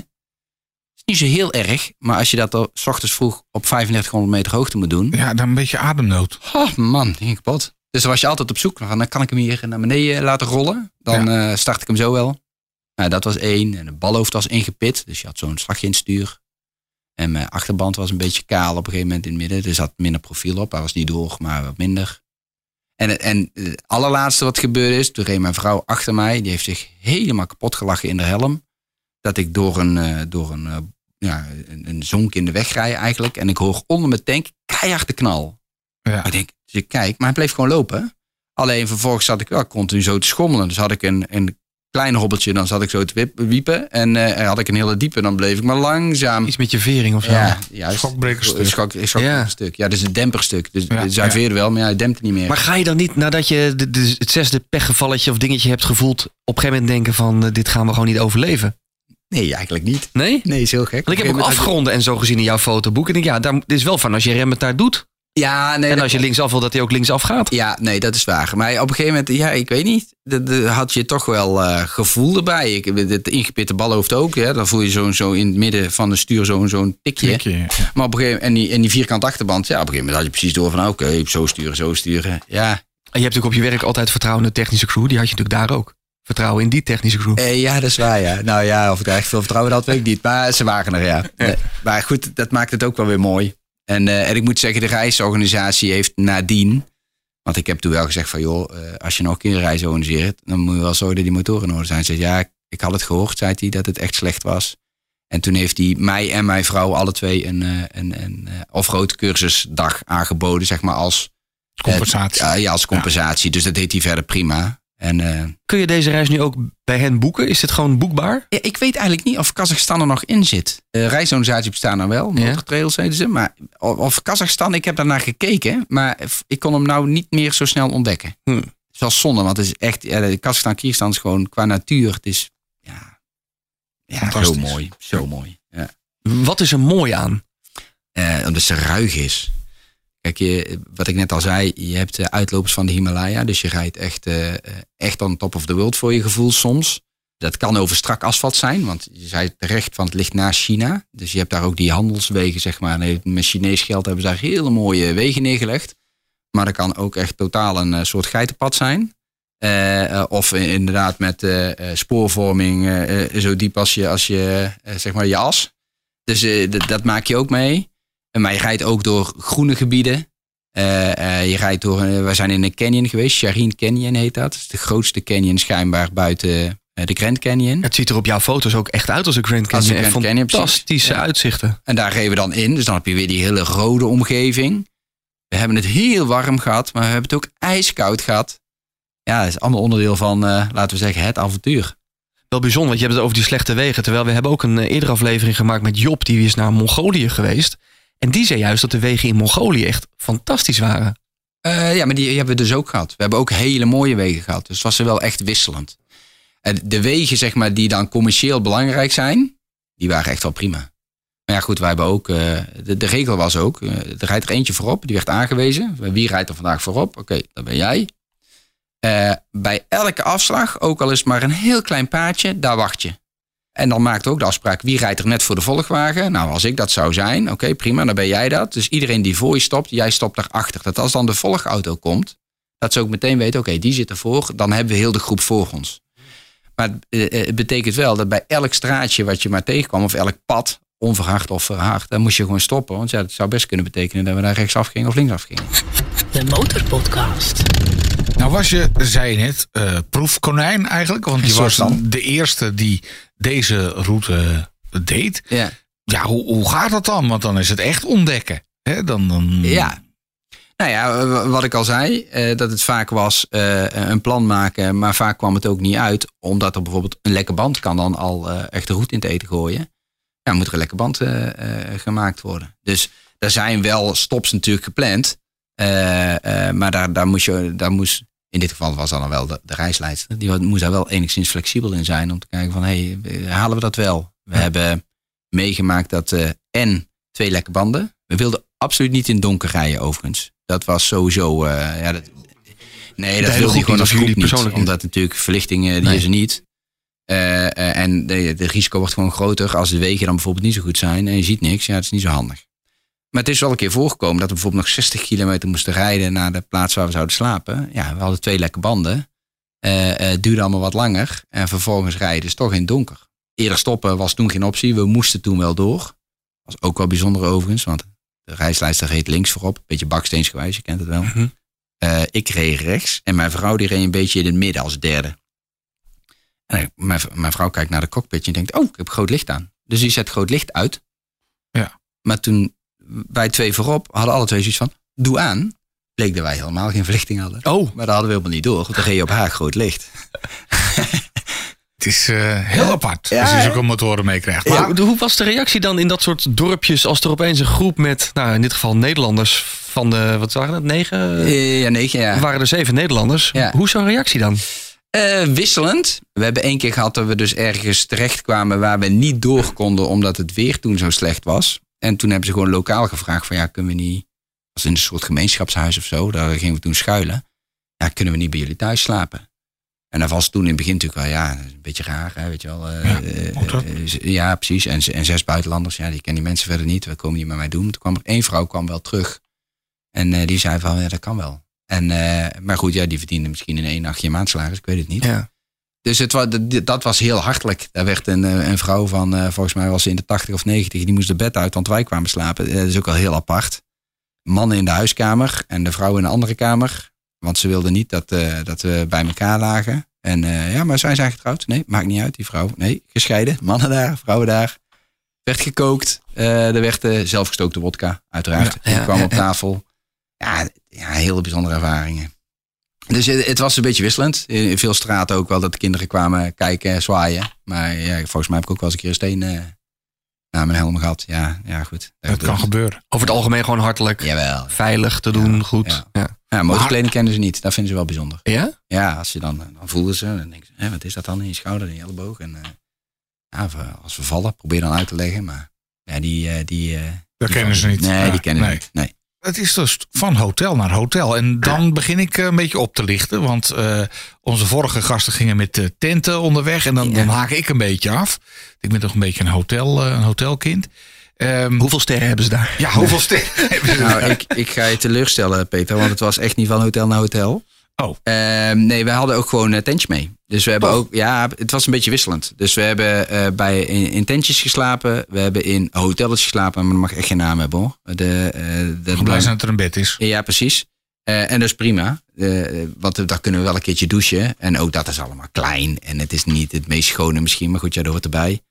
is niet zo heel erg, maar als je dat al 's ochtends vroeg op 3500 meter hoogte moet doen. Ja, dan een beetje ademnood. Oh man, ging kapot. Dus dan was je altijd op zoek dan kan ik hem hier naar beneden laten rollen. Dan start ik hem zo wel. Nou, dat was één. En de balhoofd was ingepit, dus je had zo'n slagje in het stuur. En mijn achterband was een beetje kaal op een gegeven moment in het midden. Er zat minder profiel op. Hij was niet door, maar wat minder. En, en het allerlaatste wat gebeurde is, toen reed mijn vrouw achter mij. Die heeft zich helemaal kapot gelachen in de helm. Dat ik door een, eh, door een, eh, ja, een, een zonk in de weg rij eigenlijk. En ik hoor onder mijn tank keihard de knal. Ja. Ik denk, dus ik kijk, maar hij bleef gewoon lopen. Alleen vervolgens zat ik wel continu zo te schommelen. Dus had ik een, een klein hobbeltje, dan zat ik zo te wiepen. En eh, had ik een hele diepe, dan bleef ik maar langzaam. Iets met je vering of zo. Ja, juist. Schokbrekerstuk. Een Schok, Ja. stuk. Ja, dus een demperstuk. Dus Ja, het zuiveerde wel, maar ja, het dempt niet meer. Maar ga je dan niet, nadat je de, de- het zesde pechgevalletje of dingetje hebt gevoeld, op een gegeven moment denken van eh, dit gaan we gewoon niet overleven? nee, eigenlijk niet. Nee? Nee, is heel gek. Want ik heb ook afgronden en zo gezien in jouw fotoboek. En ik denk, ja, daar dit is wel van als je rem het daar doet. Ja, nee. En dat- als je linksaf wil, dat hij ook linksaf gaat. Ja, nee, dat is waar. Maar op een gegeven moment, ja, ik weet niet. de- had je toch wel eh, gevoel erbij. Ik, het ingepitte balhoofd ook. Hè, dan voel je zo, zo in het midden van de stuur zo'n zo'n tikje. Ja. Maar op een gegeven moment, en die, en die vierkante achterband, ja, op een gegeven moment had je precies door van, oké, zo sturen, zo sturen. Ja, En je hebt natuurlijk op je werk altijd vertrouwen in de technische crew. Die had je natuurlijk daar ook. Vertrouwen in die technische crew. Eh, ja, dat is waar, ja. Nou ja, of ik er echt veel vertrouwen had, weet ik niet. Maar ze waren er, ja. Nee, maar goed, dat maakt het ook wel weer mooi. En, eh, en ik moet zeggen, de reisorganisatie heeft nadien... Want ik heb toen wel gezegd van, joh, eh, als je nog een keer een reis organiseert... dan moet je wel zorgen dat die motoren in orde zijn. Ze zei, ja, ik had het gehoord, zei hij, dat het echt slecht was. En toen heeft hij mij en mijn vrouw alle twee een, eh, een, een off-road cursusdag aangeboden, zeg maar, als Compensatie. ja, ja, als compensatie. Dus dat deed hij verder prima. En eh, Kun je deze reis nu ook bij hen boeken? Is dit gewoon boekbaar? ja, ik weet eigenlijk niet of Kazachstan er nog in zit. Uh, reisorganisaties bestaan er wel, Ja. heten ze. Maar of, of Kazachstan, ik heb daarnaar gekeken. Maar ik kon hem nou niet meer zo snel ontdekken. Hm. Het is wel zonde, want het is echt... Ja, de Kazachstan, Kyrgyzstan is gewoon qua natuur. Het is ja, ja zo mooi. Zo mooi. Ja. Wat is er mooi aan? Eh, omdat ze ruig is. Kijk, je, wat ik net al zei, je hebt uitlopers van de Himalaya. Dus je rijdt echt, eh, echt on top of the world voor je gevoel soms. Dat kan over strak asfalt zijn, want je zei terecht van het ligt naast China. Dus je hebt daar ook die handelswegen, zeg maar. Met Chinees geld hebben ze daar hele mooie wegen neergelegd. Maar dat kan ook echt totaal een eh, soort geitenpad zijn. Eh, of inderdaad met spoorvorming zo diep als je, als je zeg maar je as. Dus dat maak je ook mee. Maar je rijdt ook door groene gebieden. Eh, eh, je rijdt door, eh, we zijn in een canyon geweest, Shaheen Canyon heet dat. Dat is de grootste canyon schijnbaar buiten de Grand Canyon. Het ziet er op jouw foto's ook echt uit als een Grand Canyon. Echt Grand Canyon. Fantastische Ja. uitzichten. En daar reden we dan in, dus dan heb je weer die hele rode omgeving. We hebben het heel warm gehad, maar we hebben het ook ijskoud gehad. Ja, dat is allemaal onderdeel van, laten we zeggen, het avontuur. Wel bijzonder, want je hebt het over die slechte wegen. Terwijl we hebben ook een eerdere aflevering gemaakt met Job. Die is naar Mongolië geweest. En die zei juist dat de wegen in Mongolië echt fantastisch waren. Eh, ja, maar die hebben we dus ook gehad. We hebben ook hele mooie wegen gehad. Dus het was er wel echt wisselend. En de wegen, zeg maar, die dan commercieel belangrijk zijn, die waren echt wel prima. Maar ja, goed, wij hebben ook. eh, de, regel was ook: eh, er rijdt er eentje voorop, die werd aangewezen. Wie rijdt er vandaag voorop? Oké, dat ben jij. Bij elke afslag, ook al is het maar een heel klein paadje, daar wacht je. En dan maakt ook de afspraak wie rijdt er net voor de volgwagen. Nou, als ik dat zou zijn, oké, prima, dan ben jij dat. Dus iedereen die voor je stopt, jij stopt daarachter. Dat als dan de volgauto komt, dat ze ook meteen weten, oké, die zit ervoor. Dan hebben we heel de groep voor ons. Maar eh, eh, het betekent wel dat bij elk straatje wat je maar tegenkwam, of elk pad, onverhard of verhard, dan moest je gewoon stoppen. Want ja, dat zou best kunnen betekenen dat we daar rechtsaf gingen of linksaf gingen. De Motorpodcast. Nou was je, zei je net, eh, proefkonijn eigenlijk. Want je was van. de eerste die deze route deed. Ja. Ja, hoe, hoe gaat dat dan? Want dan is het echt ontdekken. Hè? Dan, dan, Ja. Nou ja, wat ik al zei, eh, dat het vaak was eh, een plan maken, maar vaak kwam het ook niet uit, omdat er bijvoorbeeld een lekke band kan dan al eh, echt de roet in het eten gooien. Ja, moet er een lekke band gemaakt worden. Dus er zijn wel stops natuurlijk gepland, maar daar, daar, moest je, daar moest, in dit geval was dan wel de, de reisleidster, die moest daar wel enigszins flexibel in zijn om te kijken van, hé, hey, halen we dat wel? We hebben meegemaakt dat eh en twee lekke banden. We wilden absoluut niet in donker rijden overigens. Dat was sowieso... eh, ja, dat, nee, dat wilde je gewoon als groep niet. Omdat natuurlijk verlichting, eh, die Nee. is er niet. Eh, en de, de risico wordt gewoon groter als de wegen dan bijvoorbeeld niet zo goed zijn. En je ziet niks, ja, het is niet zo handig. Maar het is wel een keer voorgekomen dat we bijvoorbeeld nog 60 kilometer moesten rijden naar de plaats waar we zouden slapen. Ja, we hadden twee lekke banden. Eh, het duurde allemaal wat langer. En vervolgens rijden is toch in het donker. Eerder stoppen was toen geen optie. We moesten toen wel door. Was ook wel bijzonder overigens, want de reislijster reed links voorop. Beetje baksteensgewijs, je kent het wel. Mhm. Eh, ik reed rechts en mijn vrouw die reed een beetje in het midden als derde. En mijn, mijn vrouw kijkt naar de cockpitje en denkt, oh, ik heb groot licht aan. Dus die zet groot licht uit. Ja. Maar toen wij twee voorop hadden alle twee zoiets van, doe aan. Bleek dat wij helemaal geen verlichting hadden. Oh, Maar dat hadden we helemaal niet door, want dan reed je op haar groot licht. [laughs] Het is eh, heel apart Ja, als je zulke motoren meekrijgt. maar hoe was de reactie dan in dat soort dorpjes als er opeens een groep met, nou in dit geval Nederlanders van de, wat zagen het, negen? Eh, ja, negen jaar. waren er zeven Nederlanders. Ja. Hoe zo'n reactie dan? Eh, wisselend. We hebben één keer gehad dat we dus ergens terechtkwamen waar we niet door konden omdat het weer toen zo slecht was. En toen hebben ze gewoon lokaal gevraagd van ja, kunnen we niet, als in een soort gemeenschapshuis of zo, daar gingen we toen schuilen. Ja, kunnen we niet bij jullie thuis slapen? En dat was toen in het begin natuurlijk wel, ja, een beetje raar, hè, weet je wel. eh, Ja, eh, eh, ja, precies. En, en zes buitenlanders, ja, die kennen die mensen verder niet. We komen niet met mij doen. Toen kwam er één vrouw kwam wel terug. En die zei van, ja, dat kan wel. En, maar goed, ja, die verdiende misschien in één nachtje maandsalaris, ik weet het niet. Ja. Dus het dat- was heel hartelijk. Daar werd een, eh, een vrouw van, eh, volgens mij was ze in de 80 of 90, die moest de bed uit, want wij kwamen slapen. Eh, Dat is ook al heel apart. Mannen in de huiskamer en de vrouw in de andere kamer. Want ze wilden niet dat, dat we bij elkaar lagen. En ja, maar zij zijn getrouwd. Nee, maakt niet uit, die vrouw. Nee, gescheiden. Mannen daar, vrouwen daar. werd gekookt. Er werd zelfgestookte wodka, uiteraard. Ja, kwam ja, op tafel. Ja, ja, hele bijzondere ervaringen. Dus het, het was een beetje wisselend. In, veel straten ook wel dat de kinderen kwamen kijken en zwaaien. Maar ja, volgens mij heb ik ook wel eens een keer een steen eh, naar mijn helm gehad. Ja, ja goed. Dat kan gebeuren. Over het algemeen gewoon hartelijk. Jawel. Veilig te doen, Ja, goed. ja. Ja. Ja, motorkleding kennen ze niet. Dat vinden ze wel bijzonder. Ja? Ja, als je dan, dan voelen ze, dan denken ze, hè, wat is dat dan in je schouder, in je elleboog? En eh, eh, als we vallen, probeer dan uit te leggen. Maar ja, die, eh, die, eh, Dat die kennen ze niet. Nee, Ja, die kennen nee. ze niet. Nee. Het is dus van hotel naar hotel. En dan begin ik eh, een beetje op te lichten. Want eh, onze vorige gasten gingen met de tenten onderweg. En dan, Ja. dan haak ik een beetje af. Ik ben toch een beetje een, hotel, eh, een hotelkind. Ehm, Hoeveel sterren hebben ze daar? ja, hoeveel sterren [laughs] hebben ze Nou, daar? ik, ik ga je teleurstellen, Peter, want het was echt niet van hotel naar hotel. Oh. Ehm, nee, we hadden ook gewoon een tentje mee. Dus we hebben Oh. ook, ja, het was een beetje wisselend. Dus we hebben eh, bij, in, in tentjes geslapen. We hebben in hotels geslapen, maar dat mag echt geen naam hebben hoor. De, eh, de, Gewoon blij zijn dat er een bed is. Ja, precies. Eh, en dat is prima. Eh, want daar kunnen we wel een keertje douchen. En ook dat is allemaal klein. En het is niet het meest schone misschien. Maar goed, ja, dat hoort erbij.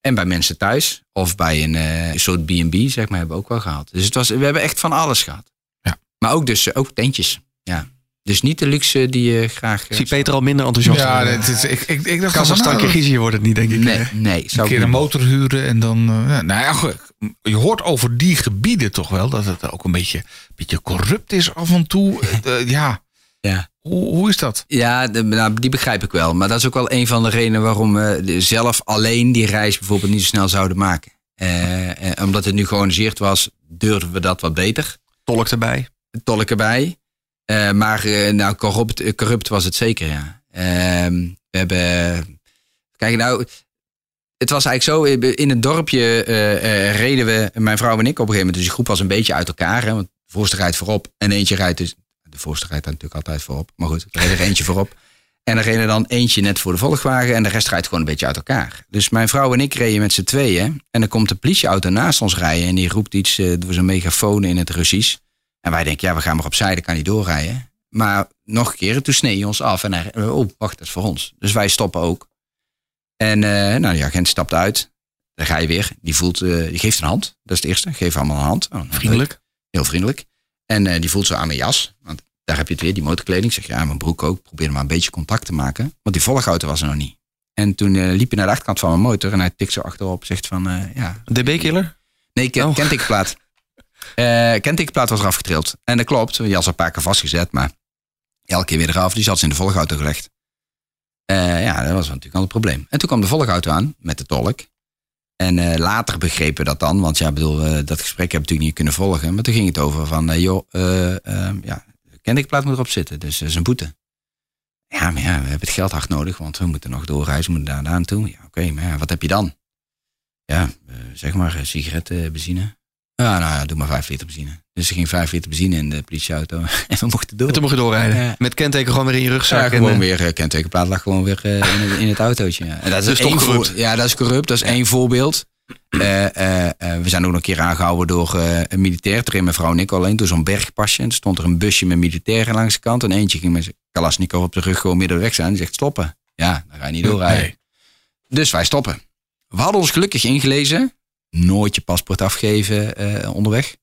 En bij mensen thuis. Of bij een eh, soort B&B, zeg maar, hebben we ook wel gehad. Dus het was, we hebben echt van alles gehad. Ja. Maar ook dus ook tentjes. Ja. Dus niet de luxe die je graag... Ik zie Peter al minder enthousiast. Ja, het is, ik, ik, ik dacht Kazachstan, van, nou, Kirgizië wordt het niet, denk ik. Nee, Eh, nee. een Zou ik keer een motor huren en dan... eh, ja, nou ja, je hoort over die gebieden toch wel... dat het ook een beetje, beetje corrupt is af en toe. [laughs] Eh, ja, Ja. hoe, hoe is dat? Ja, de- nou, die begrijp ik wel. Maar dat is ook wel een van de redenen waarom we zelf alleen die reis bijvoorbeeld niet zo snel zouden maken. Eh, eh, omdat het nu georganiseerd was, durfden we dat wat beter. Tolk erbij. Tolk erbij. Eh, maar eh, nou, corrupt, corrupt was het zeker, ja. Ehm, we hebben... Kijk, nou... Het was eigenlijk zo, eh, in het dorpje reden we, mijn vrouw en ik op een gegeven moment. Dus die groep was een beetje uit elkaar. Hè, want de voorste rijdt voorop en eentje rijdt dus... De voorste rijdt natuurlijk altijd voorop. Maar goed, er reed er eentje voorop. En er reed er dan eentje net voor de volgwagen en de rest rijdt gewoon een beetje uit elkaar. Dus mijn vrouw en ik reden met z'n tweeën. En dan komt de politieauto naast ons rijden en die roept iets door zijn megafoon in het Russisch. En wij denken, ja, we gaan maar opzij, dan kan hij doorrijden. Maar nog een keer, toen snee hij ons af en hij, oh, wacht, dat is voor ons. Dus wij stoppen ook. En eh, nou, de agent stapt uit. Dan ga je weer. Die, voelt, eh, die geeft een hand. Dat is het eerste. Geef allemaal een hand. Oh, nou, Vriendelijk. leuk. Heel vriendelijk. En eh, die voelt zo aan mijn jas. Want daar heb je het weer, die motorkleding. Ik zeg, ja, mijn broek ook. Probeer maar een beetje contact te maken. Want die volgauto was er nog niet. En toen liep hij naar de achterkant van mijn motor. En hij tikt zo achterop. Zegt van, ja, DB-killer? Nee, ken, Oh. kentekenplaat. [laughs] Eh kentekenplaat was eraf getrild. En dat klopt, je had een paar keer vastgezet, maar elke keer weer eraf. Die zat ze in de volgauto gelegd. Eh, ja, dat was natuurlijk al een probleem. En toen kwam de volgauto aan met de tolk. En eh, later begrepen we dat dan, want ja, bedoel, dat gesprek heb ik natuurlijk niet kunnen volgen. Maar toen ging het over van, joh, ja, kentekenplaat moet erop zitten, dus dat is een boete. Ja, maar ja, we hebben het geld hard nodig, want we moeten nog doorreizen, we moeten daar naartoe. Ja, oké, maar ja, wat heb je dan? Ja, zeg maar, sigaretten, benzine. Ja, nou ja, doe maar 5 liter benzine. Dus er ging 5 liter benzine in de politieauto [laughs] en we mochten door. En toen mocht je doorrijden. Ja. Met kenteken gewoon weer in je rugzak. Ja, en, gewoon eh, weer, uh, kentekenplaat lag gewoon weer eh, in, het, in het autootje. Ja. En dat is Dus toch één corrupt? ja, dat is corrupt. Dat is één voorbeeld. Eh, eh, eh, we zijn ook nog een keer aangehouden door eh, een militair. Toen reed mijn vrouw en ik alleen door zo'n bergpasje. En er stond er een busje met militairen langs de kant. En eentje ging met zijn kalasnikov op de rug gewoon middenweg staan. Die zegt stoppen. Ja, dan ga je niet doorrijden. Nee. Dus wij stoppen. We hadden ons gelukkig ingelezen. Nooit je paspoort afgeven eh, onderweg.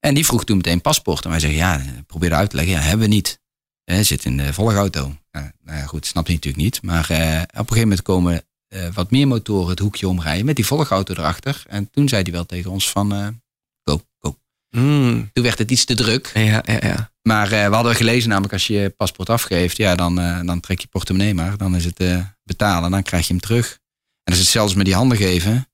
En die vroeg toen meteen paspoort. En wij zeggen, ja, probeer uit te leggen. Ja, hebben we niet. Hij zit in de volgauto. Ja, nou ja, goed, snapt hij natuurlijk niet. Maar eh, op een gegeven moment komen eh, wat meer motoren het hoekje omrijden met die volgauto erachter. En toen zei hij wel tegen ons van, eh, go, go. mm, Toen werd het iets te druk. ja, ja, ja. Maar eh, we hadden gelezen namelijk als je je paspoort afgeeft, ja, dan, eh, dan trek je portemonnee maar. Dan is het eh, betalen, dan krijg je hem terug. En dat is het zelfs met die handen geven.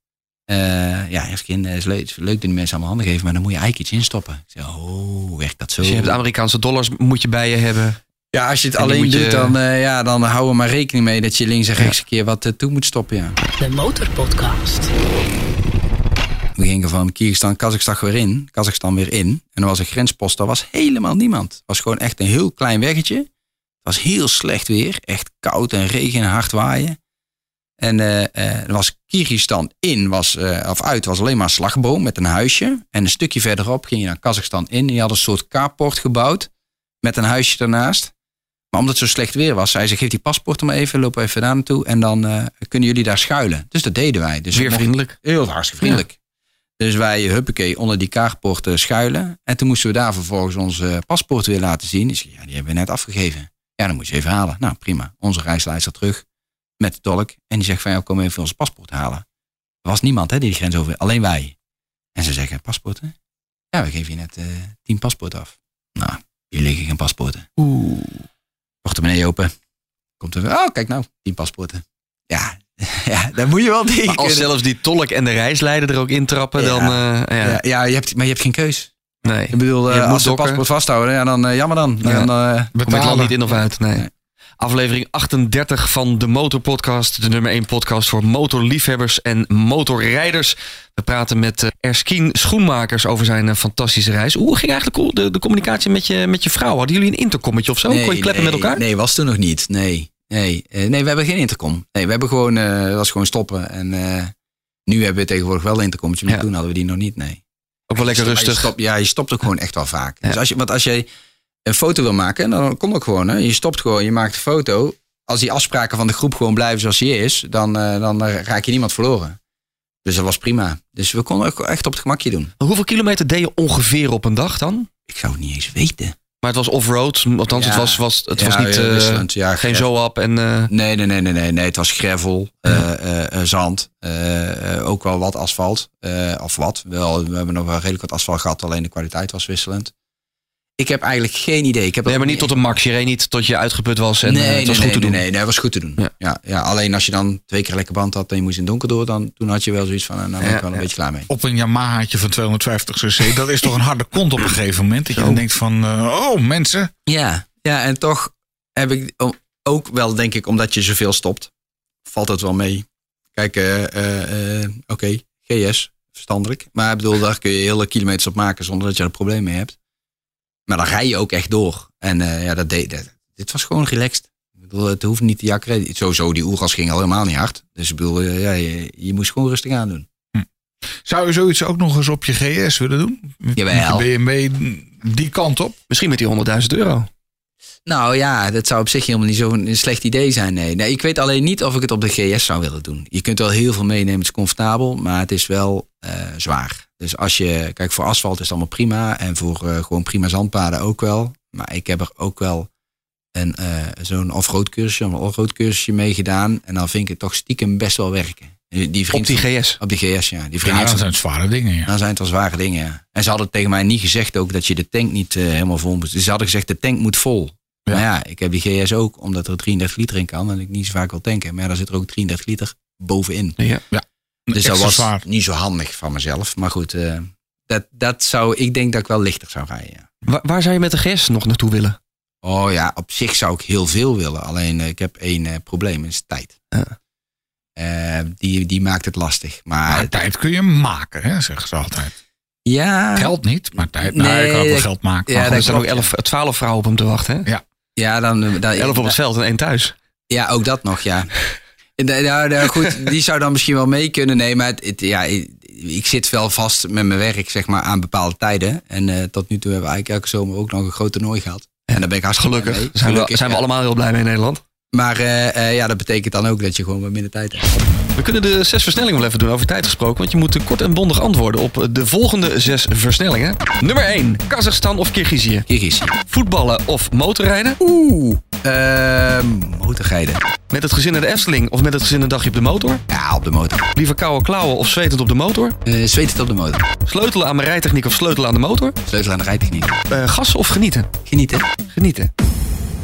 Eh, ja, als kind eh, is leuk, is leuk dat die mensen allemaal handen geven, maar dan moet je eigenlijk iets instoppen. Ik zeg, oh, werkt dat zo? Dus je hebt Amerikaanse dollars moet je bij je hebben. Ja, als je het En alleen moet je- doet, dan, eh, ja, dan hou er maar rekening mee dat je links en rechts een keer wat toe moet stoppen. Ja. De Motorpodcast. We gingen van Kyrgyzstan, Kazachstan weer in. Kazachstan weer in. En er was een grenspost, daar was helemaal niemand. Het was gewoon echt een heel klein weggetje. Het was heel slecht weer. Echt koud en regen en hard waaien. En eh, eh, er was Kyrgyzstan in, was, eh, of uit, was alleen maar een slagboom met een huisje. En een stukje verderop ging je naar Kazachstan in. Die had een soort carport gebouwd met een huisje daarnaast. Maar omdat het zo slecht weer was, zei ze, geef die paspoorten maar even, loop even daar naartoe. En dan kunnen jullie daar schuilen. Dus dat deden wij. Dus we Zeer mochten- vriendelijk. Heel hartstikke vriendelijk. Dus wij, huppakee, onder die carport eh, schuilen. En toen moesten we daar vervolgens onze paspoort weer laten zien. Zei, ja, die hebben we net afgegeven. Ja, dan moet je even halen. Nou, prima. Onze reisleider terug met de tolk. En die zegt van, ja, kom even ons paspoort halen. Er was niemand hè, die de grens over, alleen wij. En ze zeggen, paspoorten? Ja, we geven je net eh, tien paspoorten af. Nou, hier liggen geen paspoorten. Oeh. Portemonnee open. Komt er, oh, kijk nou, tien paspoorten. Ja, [laughs] ja, daar moet je wel tegen Maar als zelfs die tolk en de reisleider er ook intrappen, Ja. dan... eh, ja. Ja, ja je hebt, maar je hebt geen keus. Nee. Ik bedoel, Je eh, moet als ze paspoort vasthouden, ja, dan jammer dan. Ja. dan eh, Kom ik al niet in of uit, nee. Nee. Aflevering 38 van de Motorpodcast. De nummer 1 podcast voor motorliefhebbers en motorrijders. We praten met eh, Erskine Schoenmakers over zijn eh, fantastische reis. Hoe ging eigenlijk de, de communicatie met je, met je vrouw? Hadden jullie een intercommetje of zo? Kon je kleppen nee, met elkaar? Nee, was toen nog niet. Nee, nee, Eh, nee we hebben geen intercom. Nee, we hebben gewoon, het was gewoon stoppen. En nu hebben we tegenwoordig wel een intercommetje, maar Ja. toen hadden we die nog niet, nee. Ook wel lekker je rustig. stopt- ja, je stopt ook gewoon echt wel vaak. Ja. Dus als je, want als je een foto wil maken, dan komt ook gewoon. Hè. Je stopt gewoon, je maakt een foto. Als die afspraken van de groep gewoon blijven zoals die is, dan, eh, dan eh, raak je niemand verloren. Dus dat was prima. Dus we konden ook echt op het gemakje doen. Hoeveel kilometer deed je ongeveer op een dag dan? Ik zou het niet eens weten. Maar het was off-road, althans het was, was, het Ja, was niet ja, wisselend. Ja, geen zo-up en... Nee, nee, nee, nee, nee, nee. Het was gravel, zand, ook wel wat asfalt. of wat. Wel, we hebben nog wel redelijk wat asfalt gehad, alleen de kwaliteit was wisselend. Ik heb eigenlijk geen idee. Ik heb nee, maar niet tot een max. Je reed niet tot je uitgeput was en nee, eh, het was nee, goed te doen. Nee, nee, dat was goed te doen. Ja. Ja. Ja, alleen als je dan twee keer lekker band had en je moest in het donker door, dan toen had je wel zoiets van, eh, nou ben ik Ja, wel een ja. beetje klaar mee. Op een Yamahaatje van 250 cc. Dat is toch een harde kont op een gegeven moment. Dat je dan denkt van, eh, oh mensen. Ja, ja, en toch heb ik ook wel, denk ik, omdat je zoveel stopt, valt het wel mee. Kijk, eh, eh, eh, oké, GS, verstandelijk. Maar ik bedoel, daar kun je hele kilometers op maken zonder dat je er een probleem mee hebt. Maar dan rij je ook echt door. En eh, ja, dat deed, dat, dit was gewoon relaxed. Ik bedoel, het hoeft niet te jakkeren. Sowieso, die oeras ging al helemaal niet hard. Dus ik bedoel, eh, ja, je, je moest gewoon rustig aan doen. Zou je zoiets ook nog eens op je GS willen doen? Met Jawel. de BMW die kant op? Misschien met die 100.000 euro. Nou ja, dat zou op zich helemaal niet zo'n slecht idee zijn. Nee. nee, ik weet alleen niet of ik het op de GS zou willen doen. Je kunt wel heel veel meenemen, het is comfortabel, maar het is wel eh, zwaar. Dus als je, kijk, voor asfalt is het allemaal prima en voor eh, gewoon prima zandpaden ook wel. Maar ik heb er ook wel een, eh, zo'n off-road cursusje, een off-road cursusje mee gedaan. En dan vind ik het toch stiekem best wel werken. Die die vriend Op die GS. Op die GS, ja. Die vriend Ja, dat zijn zware dingen. Ja. dan zijn het wel zware dingen, ja. En ze hadden tegen mij niet gezegd ook dat je de tank niet eh, helemaal vol moest. Dus ze hadden gezegd, de tank moet vol. Ja. Maar ja, ik heb die GS ook, omdat er 33 liter in kan en ik niet zo vaak wil tanken. Maar ja, daar zit er ook 33 liter bovenin. Ja. Dus dat was zwaar. niet zo handig van mezelf. Maar goed, eh, dat, dat zou, ik denk dat ik wel lichter zou rijden, ja. Waar, waar zou je met de GS nog naartoe willen? Oh ja, op zich zou ik heel veel willen. Alleen eh, ik heb één eh, probleem, is tijd. Ja. Die, die maakt het lastig. Maar Maar tijd kun je maken, hè, zeggen ze altijd. ja, Geld niet, maar tijd. Nou, Nee, ik kan ook wel geld maken. ja, er zijn ook klopt, 11, 12 vrouwen op hem te wachten. Hè? ja, dan, eh, dan 11 op het veld en één thuis. Ja, ook dat nog, ja. Da- Nou, nou, [laughs] goed, die zou dan misschien wel mee kunnen nemen. Het, het- ja, ik, zit wel vast met mijn werk, zeg maar, aan bepaalde tijden. En eh, tot nu toe hebben we eigenlijk elke zomer ook nog een groot toernooi gehad. En daar ben ik hartstikke Gelukkig. blij mee. Zijn, we, Gelukkig, zijn we ja. allemaal heel blij mee in Nederland. Maar eh, eh, ja, dat betekent dan ook dat je gewoon wat minder tijd hebt. We kunnen de zes versnellingen wel even doen over tijd gesproken. Want je moet kort en bondig antwoorden op de volgende zes versnellingen. Nummer 1. Kazachstan of Kirgizië? Kirgizië. Voetballen of motorrijden? Oeh. Uh, motorrijden. Met het gezin naar de Efteling of met het gezin een dagje op de motor? Ja, op de motor. Liever koude klauwen of zwetend op de motor? Eh zweet het op de motor. Sleutelen aan mijn rijtechniek of sleutelen aan de motor? Sleutel aan de rijtechniek. Eh gassen of genieten? Genieten. Genieten.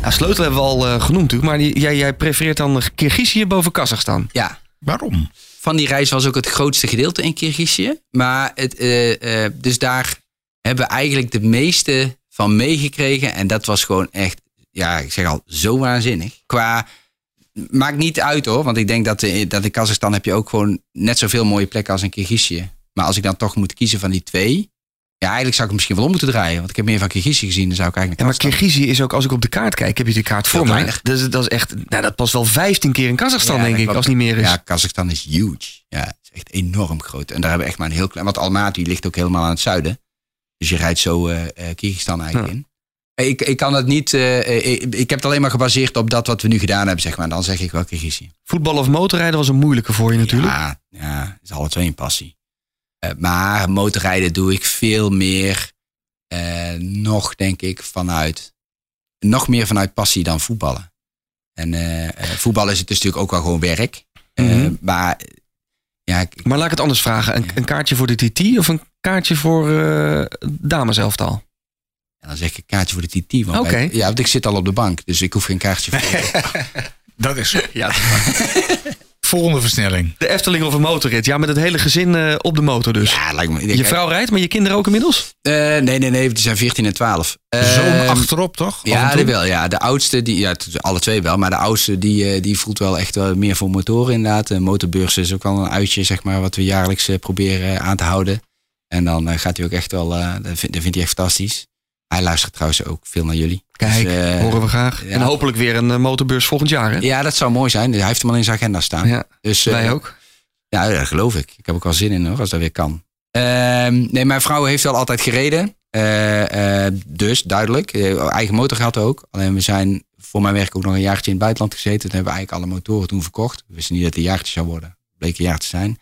Ja, sleutelen hebben we al eh, genoemd natuurlijk. Maar die- jij, jij prefereert dan Kirgizië boven Kazachstan. Ja, Waarom? van die reis was ook het grootste gedeelte in Kirgizië. Maar het, eh, eh, dus daar hebben we eigenlijk de meeste van meegekregen. En dat was gewoon echt, ja, ik zeg al, zo waanzinnig. Qua, maakt niet uit hoor. Want ik denk dat, eh, dat in Kazachstan heb je ook gewoon net zoveel mooie plekken als in Kirgizië. Maar als ik dan toch moet kiezen van die twee. Ja, eigenlijk zou ik misschien wel om moeten draaien. Want ik heb meer van Kirgizië gezien. Dan zou ik eigenlijk Ja, maar. Kirgizië is ook, als ik op de kaart kijk, heb je die kaart voor mij. Dus dat is echt, nou, dat past wel 15 keer in Kazachstan, Ja, denk ik, klopt. als niet meer is. Ja, Kazachstan is huge. Ja, het is echt enorm groot. En daar hebben we echt maar een heel klein... Want Almaty ligt ook helemaal aan het zuiden. Dus je rijdt zo eh eh, Kyrgyzstan eigenlijk Ja. in. Ik, ik kan het niet... eh, eh, ik, ik heb het alleen maar gebaseerd op dat wat we nu gedaan hebben, zeg maar. Dan zeg ik wel Kyrgyzije. Voetballen of motorrijden was een moeilijke voor je natuurlijk. Ja, ja, is alle twee een passie. Eh, maar motorrijden doe ik veel meer nog, denk ik, vanuit nog meer vanuit passie dan voetballen. En voetballen is het dus natuurlijk ook wel gewoon werk. Mhm. maar ja, ik- Maar laat ik het anders vragen. Een, een kaartje voor de TT of een kaartje voor eh dameselftal? dan zeg ik een kaartje voor de TT. Want ja, want ik zit al op de bank, dus ik hoef geen kaartje voor. [laughs] Dat is Ja. [laughs] volgende versnelling. De Efteling of een motorrit. Ja, met het hele gezin eh, op de motor dus. ja, lijkt me. Je vrouw rijdt, maar je kinderen ook inmiddels? Eh, nee, nee, nee, die zijn 14 en 12. Eh, Zo'n achterop, toch? En Ja, die wel. Ja. De oudste, die, ja, alle twee wel. Maar de oudste, die, eh, die voelt wel echt wel meer voor motoren inderdaad. De motorbeurs is ook wel een uitje, zeg maar, wat we jaarlijks eh, proberen aan te houden. En dan gaat hij ook echt wel, eh, dat, vindt, dat vindt hij echt fantastisch. Hij luistert trouwens ook veel naar jullie. Kijk, Dus, eh, horen we graag. ja. En hopelijk weer een eh, motorbeurs volgend jaar, hè? Ja, dat zou mooi zijn. Hij heeft hem al in zijn agenda staan. Ja, dus, eh, wij ook. Ja, dat geloof ik. Ik heb ook wel zin in hoor, als dat weer kan. Ehm, nee, mijn vrouw heeft wel altijd gereden. Eh, eh, dus, duidelijk. Eh, eigen motor gehad ook. Alleen we zijn voor mijn werk ook nog een jaartje in het buitenland gezeten. Toen hebben we eigenlijk alle motoren toen verkocht. We wisten niet dat het een jaartje zou worden. Bleek een jaar te zijn.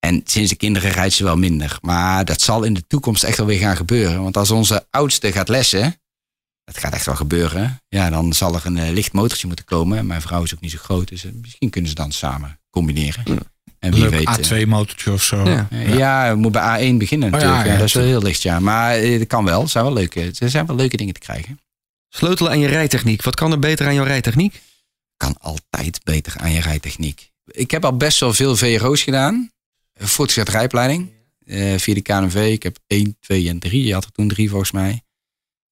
En sinds de kinderen rijdt ze wel minder. Maar dat zal in de toekomst echt wel weer gaan gebeuren. Want als onze oudste gaat lessen, dat gaat echt wel gebeuren. Ja, dan zal er een eh, licht motortje moeten komen. Mijn vrouw is ook niet zo groot, dus eh, misschien kunnen ze dan samen combineren. En wie Leuk weet. eh, A2-motortje of zo. Ja. eh, ja, we moeten bij A1 beginnen Oh, ja, natuurlijk. ja, ja, dat is wel heel licht, ja. Maar eh, dat kan wel. Het zijn wel leuke, er zijn wel leuke dingen te krijgen. Sleutelen aan je rijtechniek. Wat kan er beter aan jouw rijtechniek? Kan altijd beter aan je rijtechniek. Ik heb al best wel veel VRO's gedaan. Voortgezet rijopleiding. eh, via de KNV. Ik heb 1, 2 en 3. Je had er toen drie volgens mij.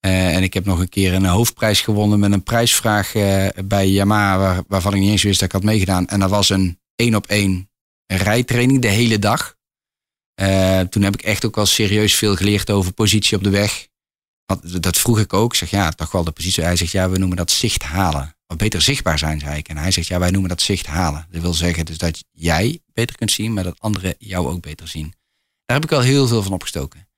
Eh, en ik heb nog een keer een hoofdprijs gewonnen met een prijsvraag eh, bij Yamaha. Waar, waarvan ik niet eens wist dat ik had meegedaan. En dat was een één op één rijtraining de hele dag. Toen heb ik echt ook wel serieus veel geleerd over positie op de weg. Want dat vroeg ik ook. Ik zeg ja, toch wel de positie. Hij zegt ja, we noemen dat zicht halen. Of beter zichtbaar zijn, zei ik. En hij zegt ja, wij noemen dat zicht halen. Dat wil zeggen dus dat jij beter kunt zien, maar dat anderen jou ook beter zien. Daar heb ik wel heel veel van opgestoken.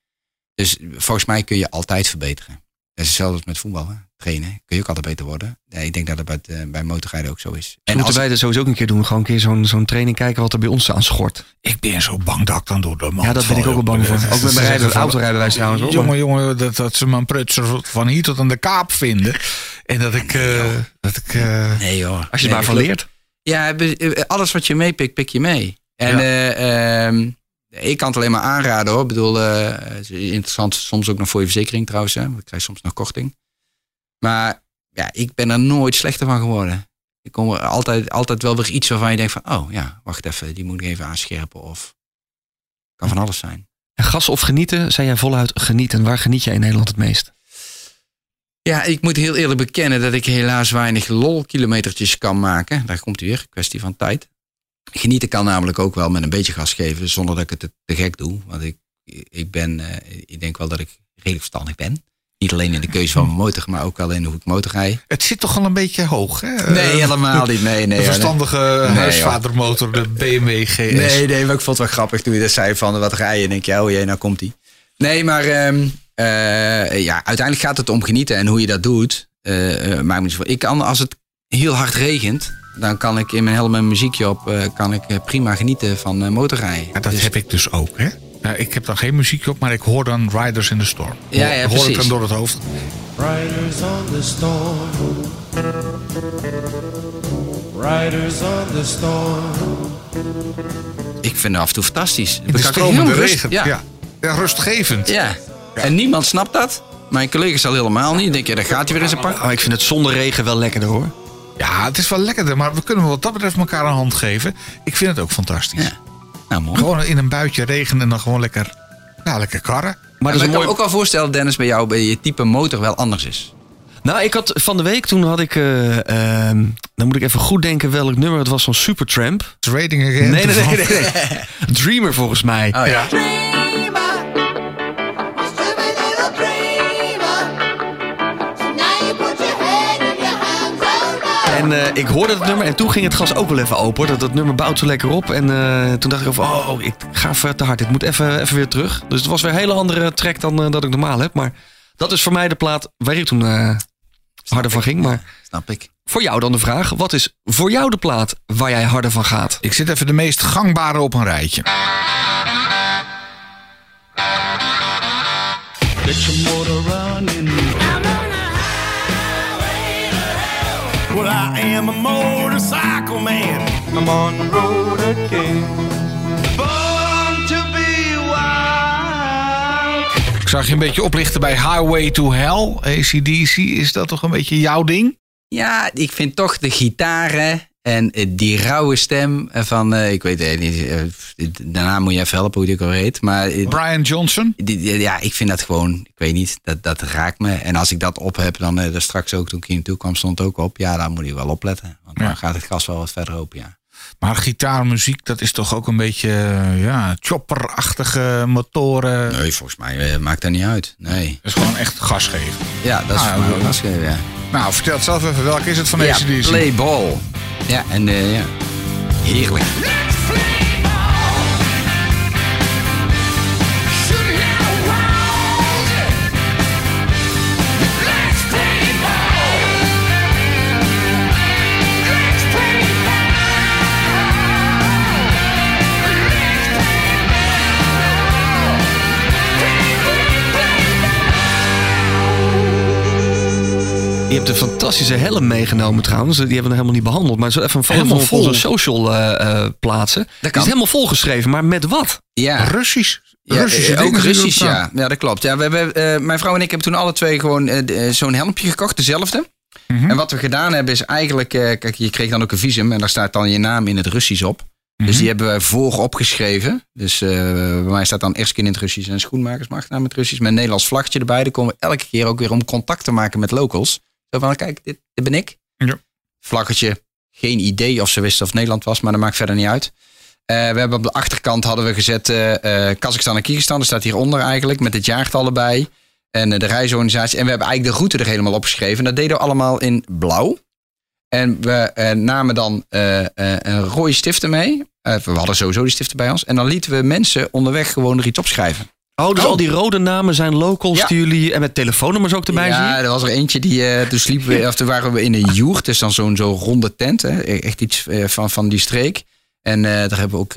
Dus volgens mij kun je altijd verbeteren. Dat is hetzelfde als met voetballen. Trainen kun je ook altijd beter worden. Ja, ik denk dat dat bij, het, eh, bij motorrijden ook zo is. En moeten als- wij dat sowieso ook een keer doen. Gewoon een keer zo'n zo'n training kijken wat er bij ons aan schort. Ik ben zo bang dat ik dan door de man Ja, dat ben ik ook wel bang voor. Ook met mijn rijden, autorijbewijs trouwens. Jongen, jongen, dat, dat ze mijn prutser van hier tot aan de kaap vinden. En dat ik... eh, dat ik eh, Nee hoor. Als je Nee, het maar van leert. Ja, eh, alles wat je meepikt, pik je mee. En eh, ehm, ik kan het alleen maar aanraden hoor. Ik bedoel, interessant soms ook nog voor je verzekering trouwens. Hè. want Ik krijg soms nog korting. Maar ja, ik ben er nooit slechter van geworden. Ik kom er altijd, altijd wel weer iets waarvan je denkt van... oh ja, wacht even, die moet ik even aanscherpen. Of kan van alles zijn. En gas of genieten, zei jij voluit genieten. Waar geniet jij in Nederland het meest? Ja, ik moet heel eerlijk bekennen dat ik helaas weinig lol-kilometertjes kan maken. Daar komt hij weer, kwestie van tijd. Genieten kan namelijk ook wel met een beetje gas geven, zonder dat ik het te, gek doe. Want ik, ik ben, eh, ik denk wel dat ik redelijk verstandig ben. Niet alleen in de keuze van mijn motor, maar ook wel in hoe ik motor rijd. het zit toch al een beetje hoog, hè? Nee, helemaal niet. Nee, nee. de verstandige Nee, huisvadermotor, de BMW GS. Nee, nee, maar ik vond het wel grappig toen je dat zei van wat rijden. En denk je, oh jee, nou komt hij. Nee, maar ehm, eh, ja, uiteindelijk gaat het om genieten en hoe je dat doet. eh eh, zoveel. Ik kan, als het heel hard regent, dan kan ik in mijn helm en muziekje op, eh, kan ik eh, prima genieten van eh, motorrijden. Ja, dat Dus- heb ik dus ook, hè? Nou, ik heb dan geen muziek op, maar ik hoor dan Riders in the Storm. Ja, ja, hoor ik dan door het hoofd. Riders on the storm. Riders on the storm. Ik vind het af en toe fantastisch. In de stromende regen. Ja. Ja. Ja. rustgevend. Ja. En niemand snapt dat. Mijn collega's al helemaal niet. Denk je, daar gaat hij weer in zijn pak. Oh, ik vind het zonder regen wel lekkerder hoor. Ja, het is wel lekkerder, maar we kunnen wat dat betreft elkaar een hand geven. Ik vind het ook fantastisch. Ja. Nou, mooi. Gewoon in een buitje regen en dan gewoon lekker, ja, lekker karren. Maar Maar dat ik kan me ook wel voorstellen, Dennis, bij jou, bij je type motor wel anders is. Nou, ik had van de week, toen had ik... eh, ehm, dan moet ik even goed denken welk nummer. Het was van Supertramp. Het rating again. Nee, nee, nee, nee. nee. [laughs] Dreamer volgens mij. Oh ja. En eh, ik hoorde het nummer en toen ging het gas ook wel even open. hoor. Dat, dat nummer bouwt zo lekker op. En eh, toen dacht ik van, oh, ik ga even te hard. Dit moet even, even weer terug. Dus het was weer een hele andere track dan eh, dat ik normaal heb. Maar dat is voor mij de plaat waar ik toen harder van ging. Maar Snap ik. voor jou dan de vraag. Wat is voor jou de plaat waar jij harder van gaat? Ik zit even de meest gangbare op een rijtje. Motorcycle man. I'm on the road again. Born to be wild. Ik zag je een beetje oplichten bij Highway to Hell, ACDC. Is dat toch een beetje jouw ding? Ja, ik vind toch de gitaren en eh, die rauwe stem van, eh, ik weet het niet, eh, daarna moet je even helpen hoe die ook al heet. Maar eh, Brian Johnson? die- ja, ik vind dat gewoon, ik weet niet, dat, dat raakt me. En als ik dat op heb, dan eh, straks ook toen ik hier naartoe kwam, stond het ook op. Ja, daar moet je wel opletten. Want Ja. dan gaat het gas wel wat verder open, ja. Maar gitaarmuziek, dat is toch ook een beetje eh, ja, chopperachtige motoren. Nee, volgens mij eh, maakt dat niet uit. Nee. Dat is gewoon echt gas geven. Ja, dat is Ah, mij ja. ja. Nou, vertel het zelf even, welke is het van Ja, ACDC? play ball. Ja, en eh, ja, heerlijk. Je hebt een fantastische helm meegenomen trouwens. Die hebben we nog helemaal niet behandeld. Maar zo even een foto Helemaal van op onze social eh, eh, plaatsen. Kan. is helemaal volgeschreven, maar met wat? Ja, Russisch. Ja, Russische eh, ook Russisch, ja. Ja, dat klopt. Ja, we hebben, eh, mijn vrouw en ik hebben toen alle twee gewoon zo'n helmpje gekocht, dezelfde. Mhm. En wat we gedaan hebben is eigenlijk, eh, kijk, je kreeg dan ook een visum en daar staat dan je naam in het Russisch op. Mhm. Dus die hebben we voorop geschreven. Dus eh, bij mij staat dan Erskin in het Russisch en schoenmakers mag naam in het Russisch. Met een Nederlands vlaggetje erbij. Dan komen we elke keer ook weer om contact te maken met locals. Zo van, kijk, dit, dit ben ik. Ja. Vlaggetje. Geen idee of ze wisten of Nederland was, maar dat maakt verder niet uit. Eh, we hebben op de achterkant hadden we gezet eh, Kazachstan en Kyrgyzstan. Dat staat hieronder eigenlijk met het jaartal erbij. En de reisorganisatie. En we hebben eigenlijk de route er helemaal opgeschreven. En dat deden we allemaal in blauw. En we namen dan een rode stiften mee. We hadden sowieso die stiften bij ons. En dan lieten we mensen onderweg gewoon er iets opschrijven. Oh, dus Oh. al die rode namen zijn locals Ja. die jullie... En met telefoonnummers ook erbij ja, zien? er was er eentje die. eh toen sliepen we, of toen waren we in een joert. Dus dan zo'n zo'n ronde tent. Hè, echt iets eh, van, van die streek. En eh, daar hebben we ook.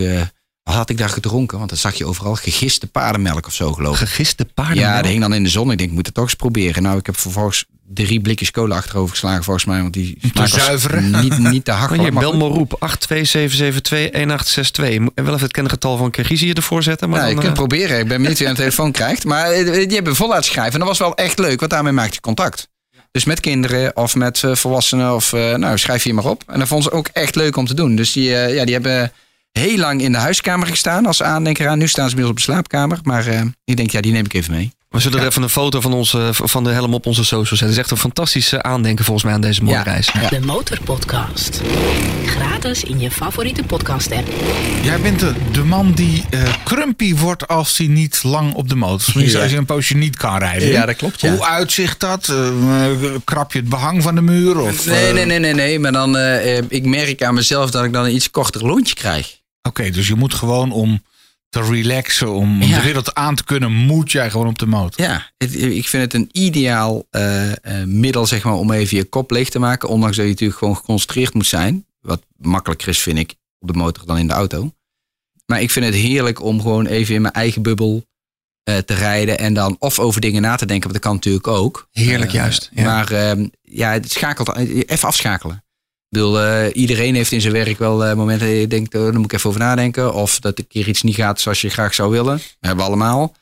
Wat had ik daar gedronken? Want dan zag je overal gegiste paardenmelk of zo, geloof ik. Gegiste paarden. Ja, dat hing dan in de zon. Ik denk, ik moet het toch eens proberen. Nou, ik heb vervolgens drie blikjes cola achterover geslagen, volgens mij. Want die was zuiveren. Niet, niet te hard. Kan je maar bel goed. me roep 827721862. Moet- En wel even het kennegetal van Kirgizië ervoor zetten. Maar Ja, je dan, kunt eh, proberen. Ik ben benieuwd wie aan de telefoon [laughs] krijgt. Maar eh, die hebben vol laten schrijven. En dat was wel echt leuk, want daarmee maak je contact. Dus met kinderen of met eh, volwassenen. Of eh, nou, schrijf je maar op. En dat vonden ze ook echt leuk om te doen. Dus die, ja, die hebben heel lang in de huiskamer gestaan als aandenker aan. Nu staan ze inmiddels op de slaapkamer. Maar eh, ik denk, ja, die neem ik even mee. we zullen er even een foto van, ons, eh, van de helm op onze socials zetten. Het is echt een fantastische aandenken volgens mij aan deze mooie Ja. reis. De Motorpodcast. Gratis in je favoriete podcast-app. Jij bent de, de man die eh krumpy wordt als hij niet lang op de motor. Als je een poosje niet kan rijden. Ja, dat klopt, ja. Hoe uitzicht dat? Krap je het behang van de muur? Of, Nee, nee, nee, nee, nee. Maar dan, eh, eh, ik merk aan mezelf dat ik dan een iets korter lontje krijg. Oké, dus je moet gewoon om te relaxen, om Ja. de wereld aan te kunnen, moet jij gewoon op de motor. Ja, het- ik vind het een ideaal eh, eh, middel zeg maar, om even je kop leeg te maken. Ondanks dat je natuurlijk gewoon geconcentreerd moet zijn. Wat makkelijker is, vind ik, op de motor dan in de auto. Maar ik vind het heerlijk om gewoon even in mijn eigen bubbel eh, te rijden. En dan of over dingen na te denken, want dat kan natuurlijk ook. Heerlijk juist, ja. Maar ehm, ja, het schakelt, even afschakelen. Ik bedoel, eh, iedereen heeft in zijn werk wel eh, momenten dat je denkt, oh, daar moet ik even over nadenken. Of dat een keer iets niet gaat zoals je graag zou willen. Dat hebben we allemaal.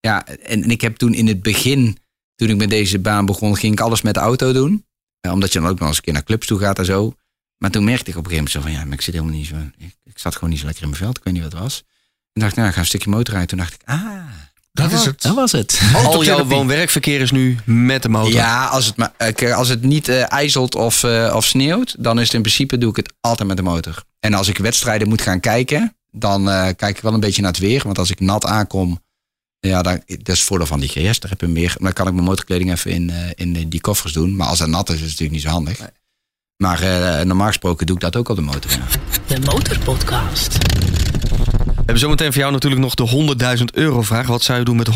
Ja, en, en ik heb toen in het begin, toen ik met deze baan begon, ging ik alles met de auto doen. Omdat je dan ook nog eens een keer naar clubs toe gaat en zo. Maar toen merkte ik op een gegeven moment zo van, ja, maar ik zit helemaal niet zo, ik, ik zat gewoon niet zo lekker in mijn veld. Ik weet niet wat het was. Toen dacht ik, nou, ik ga een stukje motorrijden. Toen dacht ik, ah, Dat is het. dat was het. Al jouw woon-werkverkeer is nu met de motor. Ja, als het, maar, eh, als het niet eh, ijzelt of, eh, of sneeuwt, dan is het in principe doe ik het altijd met de motor. En als ik wedstrijden moet gaan kijken, dan eh, kijk ik wel een beetje naar het weer. Want als ik nat aankom, ja, dan, dat is het voordeel van die GS. Daar heb je meer. Dan kan ik mijn motorkleding even in, eh, in die koffers doen. Maar als het nat is, is het natuurlijk niet zo handig. Maar eh, normaal gesproken doe ik dat ook op de motor. ja. De Motorpodcast. We hebben zometeen voor jou natuurlijk nog de 100.000 euro vraag. Wat zou je doen met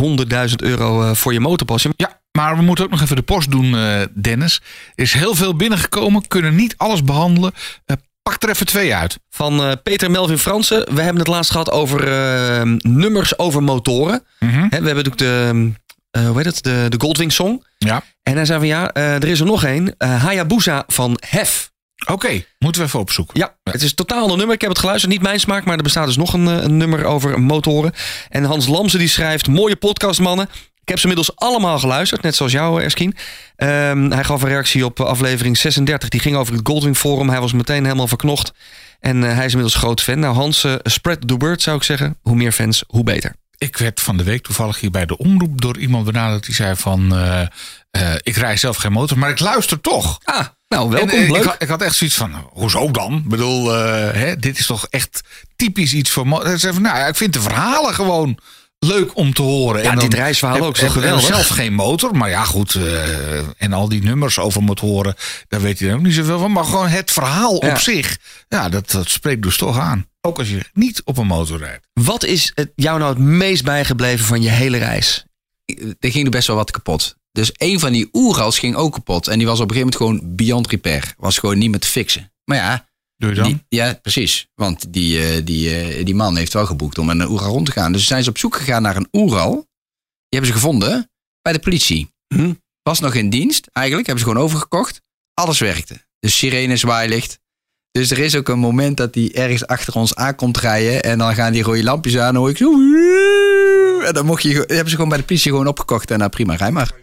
100.000 euro eh, voor je motorpas? Ja, maar we moeten ook nog even de post doen, eh, Dennis. Er is heel veel binnengekomen, kunnen niet alles behandelen. Eh, pak er even twee uit. Van Peter Melvin Fransen. We hebben het laatst gehad over nummers over motoren. Mhm. We hebben natuurlijk de, eh, hoe heet het? de, de Goldwing Song. Ja. En hij zei van ja, er is er nog één. Hayabusa van Hef. Oké, moeten we even opzoeken. Ja, het is een totaal ander nummer. Ik heb het geluisterd. Niet mijn smaak, maar er bestaat dus nog een, eh, een nummer over motoren. En Hans Lamse die schrijft... Mooie podcast, mannen. Ik heb ze inmiddels allemaal geluisterd, net zoals jou, Erskine. Ehm, hij gaf een reactie op aflevering 36. Die ging over het Goldwing Forum. Hij was meteen helemaal verknocht. En eh, hij is inmiddels groot fan. Nou, Hans, eh, spread the word zou ik zeggen. Hoe meer fans, hoe beter. Ik werd van de week toevallig hier bij de omroep door iemand benaderd. Die zei van, eh, eh, ik rij zelf geen motor, maar ik luister toch. Ah, nou, welkom. En, eh, leuk. ik, had, ik had echt zoiets van, hoezo dan? Ik bedoel, eh, hè, dit is toch echt typisch iets voor... nou ja, ik vind de verhalen gewoon leuk om te horen. Ja, En dan dit reisverhaal heb- ook, heb geweldig? zelf geen motor, maar ja goed. en al die nummers over motoren, daar weet hij ook niet zoveel van. Maar gewoon het verhaal Ja. op zich, ja, dat, dat spreekt dus toch aan. Ook als je niet op een motor rijdt. Wat is het jou nou het meest bijgebleven van je hele reis? er ging er best wel wat kapot. Dus een van die Oerals ging ook kapot. En die was op een gegeven moment gewoon beyond repair. Was gewoon niet meer te fixen. Maar ja, Doe je dan? die, ja precies. Want die, eh, die, eh, die man heeft wel geboekt om met een Oeral rond te gaan. Dus zijn ze op zoek gegaan naar een Oeral. Die hebben ze gevonden bij de politie. Hm. Was nog in dienst eigenlijk. Hebben ze gewoon overgekocht. Alles werkte. Dus sirene, zwaailicht. Dus er is ook een moment dat hij ergens achter ons aankomt rijden. En dan gaan die rode lampjes aan. En dan hoor ik zo... En dan mocht je, hebben ze gewoon bij de politie gewoon opgekocht. En nou prima, rij maar.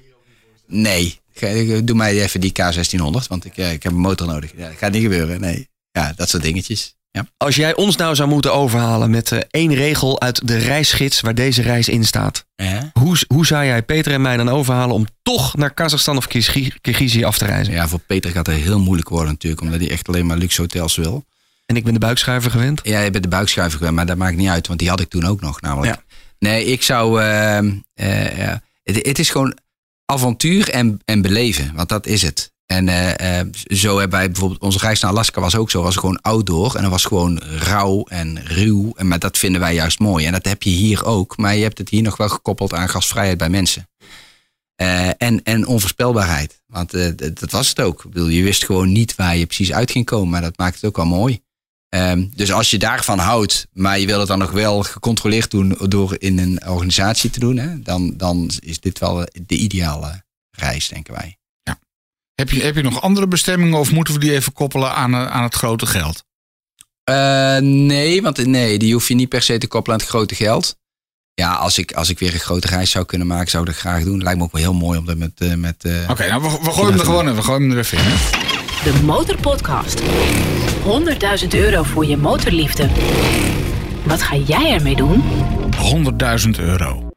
Nee, Ga- doe mij even die K1600. Want ik, eh, ik heb een motor nodig. Ja, dat gaat niet gebeuren, nee. Ja, dat soort dingetjes. Ja. Als jij ons nou zou moeten overhalen met eh, één regel uit de reisgids waar deze reis in staat. Hoe, hoe zou jij Peter en mij dan overhalen om toch naar Kazachstan of Kirgi- Kirgizië af te reizen? ja, voor Peter gaat het heel moeilijk worden natuurlijk. Omdat hij echt alleen maar luxe hotels wil. En ik ben de buikschuiver gewend. Ja, je bent de buikschuiver gewend, maar dat maakt niet uit. Want die had ik toen ook nog namelijk. Ja. Nee, ik zou... ehm, eh, het, het is gewoon avontuur en, en beleven. Want dat is het. En eh, eh, zo hebben wij bijvoorbeeld... Onze reis naar Alaska was ook zo. was gewoon outdoor. En dat was gewoon rauw en ruw. En, maar dat vinden wij juist mooi. En dat heb je hier ook. Maar je hebt het hier nog wel gekoppeld aan gastvrijheid bij mensen. Eh, en, en onvoorspelbaarheid. Want dat was het ook. Ik je wist gewoon niet waar je precies uit ging komen. Maar dat maakt het ook wel mooi. Ehm, dus als je daarvan houdt, maar je wil het dan nog wel gecontroleerd doen door in een organisatie te doen, hè, dan, dan is dit wel de ideale reis, denken wij. Heb je, heb je nog andere bestemmingen of moeten we die even koppelen aan, eh, aan het grote geld? Eh, nee, want nee, die hoef je niet per se te koppelen aan het grote geld. Ja, als ik, als ik weer een grote reis zou kunnen maken, zou ik dat graag doen. Lijkt me ook wel heel mooi om dat met. eh, met eh, Oké, nou we, we gooien hem er gewoon in. We gooien hem er even in. Hè? De Motorpodcast. 100.000 euro voor je motorliefde. Wat ga jij ermee doen? 100.000 euro.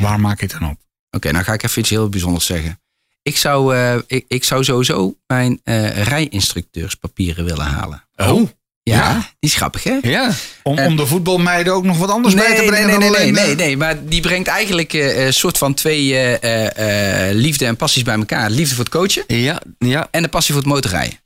Waar maak je het dan op? Oké, nou ga ik even iets heel bijzonders zeggen. Ik zou, eh, ik, ik zou sowieso mijn eh rijinstructeurspapieren willen halen. Oh, Ja, Ja? die is grappig, hè? Ja. om, Eh. om de voetbalmeiden ook nog wat anders bij te brengen nee, nee, dan nee, alleen... nee, eh, nee, maar die brengt eigenlijk eh, een soort van twee eh, eh, eh, liefde en passies bij elkaar. Liefde voor het coachen Ja, ja. en de passie voor het motorrijden.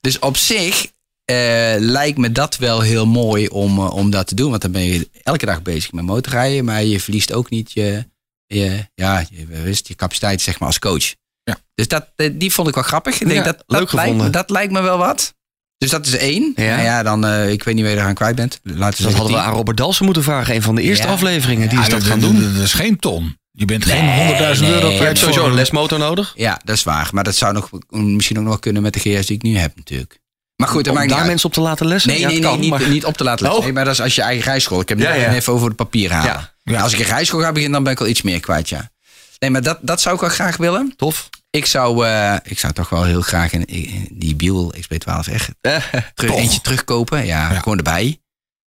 Dus op zich eh, lijkt me dat wel heel mooi om, eh, om dat te doen. Want dan ben je elke dag bezig met motorrijden. Maar je verliest ook niet je, je, ja, je, je capaciteit zeg maar, als coach. Ja. Dus dat, eh, die vond ik wel grappig. Ik denk, Ja, dat, leuk dat, lijkt, gevonden. me- dat lijkt me wel wat. Dus dat is één. Ja. Nou ja, dan, eh, ik weet niet waar je eraan kwijt bent. Laten we Dat hadden we aan Robert Dalsen moeten vragen. Een van de eerste Ja. afleveringen. Die is dat gaan dat- doen. Dat is geen ton. Je bent geen Nee, 100.000 nee. euro Je hebt sowieso een lesmotor nodig. Ja, dat is waar. Maar dat zou nog, misschien ook nog kunnen met de GS die ik nu heb natuurlijk. Maar goed, Om daar uit. mensen op te laten lessen. Nee, Ja, nee, het nee, kan, niet, maar- niet op te laten letten. Oh. Nee, maar dat is als je eigen rijschool. Ik heb nu ja. even over de papieren halen. Ja. Als ik een rijschool ga beginnen, dan ben ik wel iets meer kwijt, ja. Nee, maar dat, dat zou ik wel graag willen. Tof. Ik zou, eh, ik zou toch wel heel graag in, in die Buell XB12R terug, Toch? eentje terugkopen. Ja, gewoon erbij.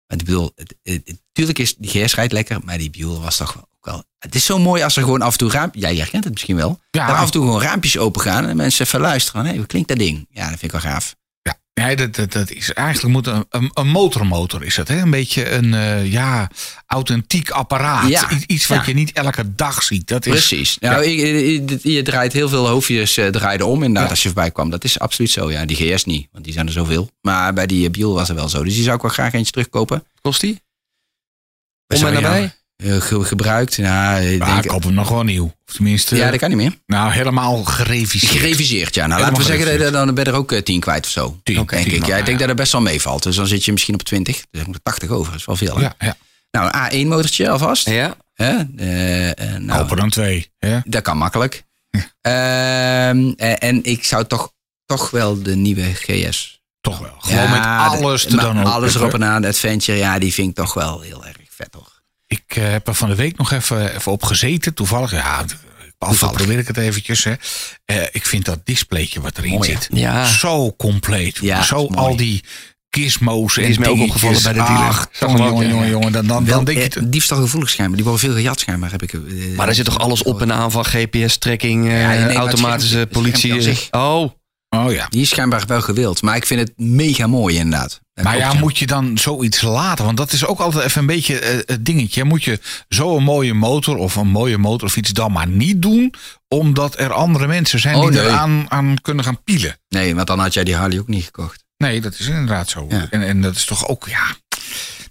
Want ik bedoel, het, het, het- tuurlijk is die GS rijdt lekker, maar die Buell was toch ook wel... Het is zo mooi als er gewoon af en toe raampjes... Ja, jij herkent het misschien wel. Ja. Af en toe gewoon raampjes open gaan en mensen even luisteren. Hé, hoe klinkt dat ding? Ja, dat vind ik wel gaaf. Ja, nee, dat, dat, dat is eigenlijk moet een, een, een motormotor is het, hè? Een beetje een eh, ja, authentiek apparaat. Ja. Iets wat Ja. je niet elke dag ziet. Dat is, Precies. Nou, ik- ik- je draait heel veel hoofdjes eh, draaiden om inderdaad als je voorbij kwam. Dat is absoluut zo. Ja, die GS niet, want die zijn er zoveel. Maar bij die eh, Biel was er wel zo. Dus die zou ik wel graag eentje terugkopen. Kost die? Om en nabij? Eh, ge- gebruikt. Ja, ik Ja, denk, ik koop hem nog gewoon nieuw. Of tenminste, ja, dat kan niet meer. nou helemaal gereviseerd. Gereviseerd, ja. Nou, Helemaal laten we zeggen, dan ben je er ook eh, 10 kwijt of zo. Tien, denk tien, ik. Ja, ik denk dat het best wel meevalt. Dus dan zit je misschien op 20. Dus moet er 80 over. Dat is wel veel. hè? Ja, ja. Nou, een A1-motortje alvast. Ja. Hè? Eh, nou, Koper dan twee. Hè? Dat kan makkelijk. Ehm, eh, en ik zou toch, toch wel de nieuwe GS Toch wel. Gewoon met alles dan. Alles erop en aan. De adventure, ja, die vind ik toch wel heel erg vet, toch? Ik eh, heb er van de week nog even, even op gezeten. Toevallig, ja, altijd probeer ik het eventjes. Hè. Eh, ik vind dat displaytje wat erin Mooi, zit Ja. zo compleet. Ja, zo al die gizmos en is mij ook opgevallen bij de dealer. Ach, jongen, jongen, jongen, jongen. Dan, dan, dan denk je... eh, diefstalgevoelig schijnbaar. Die worden veel gejat schijnbaar, heb ik. eh, Maar daar zit toch alles op en aan van GPS-tracking, Ja, nee, automatische politie. Oh, Oh ja. Die is schijnbaar wel gewild. Maar ik vind het mega mooi, inderdaad. Maar ja, moet je dan zoiets laten? Want dat is ook altijd even een beetje eh, het dingetje. Moet je zo'n mooie motor of een mooie motor of iets dan maar niet doen... omdat er andere mensen zijn Oh, die nee. eraan aan kunnen gaan pielen. Nee, want dan had jij die Harley ook niet gekocht. Nee, dat is inderdaad zo. Ja. En, en dat is toch ook, ja...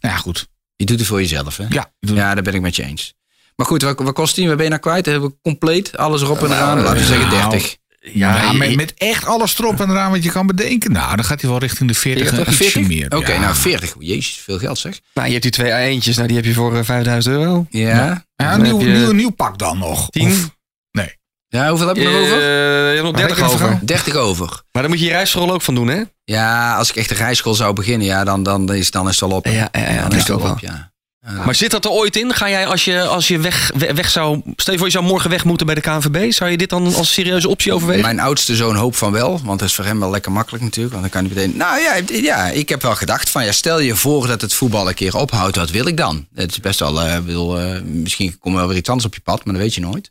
Nou ja, goed. Je doet het voor jezelf, hè? Ja, Ja, daar ben ik met je eens. Maar goed, wat, wat kost die? Waar ben je naar kwijt? Hebben we compleet alles erop en eraan? Laten we zeggen nou, 30. Ja, met, met echt alles erop en eraan wat je kan bedenken. Nou, dan gaat hij wel richting de 40 en ietsje 40? meer. Oké, ja. nou 40. Jezus, veel geld zeg. nou, je hebt die twee eentjes, nou, die heb je voor eh, 5000 euro. Ja. Een nieuw, je- nieuw, nieuw pak dan nog. 10? Of- nee. Ja, hoeveel heb je nog Eh, over? je hebt nog 30 Reken even over. gauw. 30 over. Maar dan moet je je reisrol ook van doen, hè? Ja, als ik echt de rijschool zou beginnen, ja, dan, dan, is, dan is het al op. Ja, ja, ja, dan is het al ook op, ja. Maar zit dat er ooit in? Ga jij als je, als je weg, weg, zou... Stel je voor, je zou morgen weg moeten bij de KNVB. Zou je dit dan als serieuze optie overwegen? Mijn oudste zoon hoopt van wel, want dat is voor hem wel lekker makkelijk natuurlijk. Want dan kan hij meteen. Nou ja, ja, ik heb wel gedacht van ja, stel je voor dat het voetbal een keer ophoudt, wat wil ik dan? Het is best wel, eh, wil, eh, misschien komt er wel weer iets anders op je pad, maar dat weet je nooit.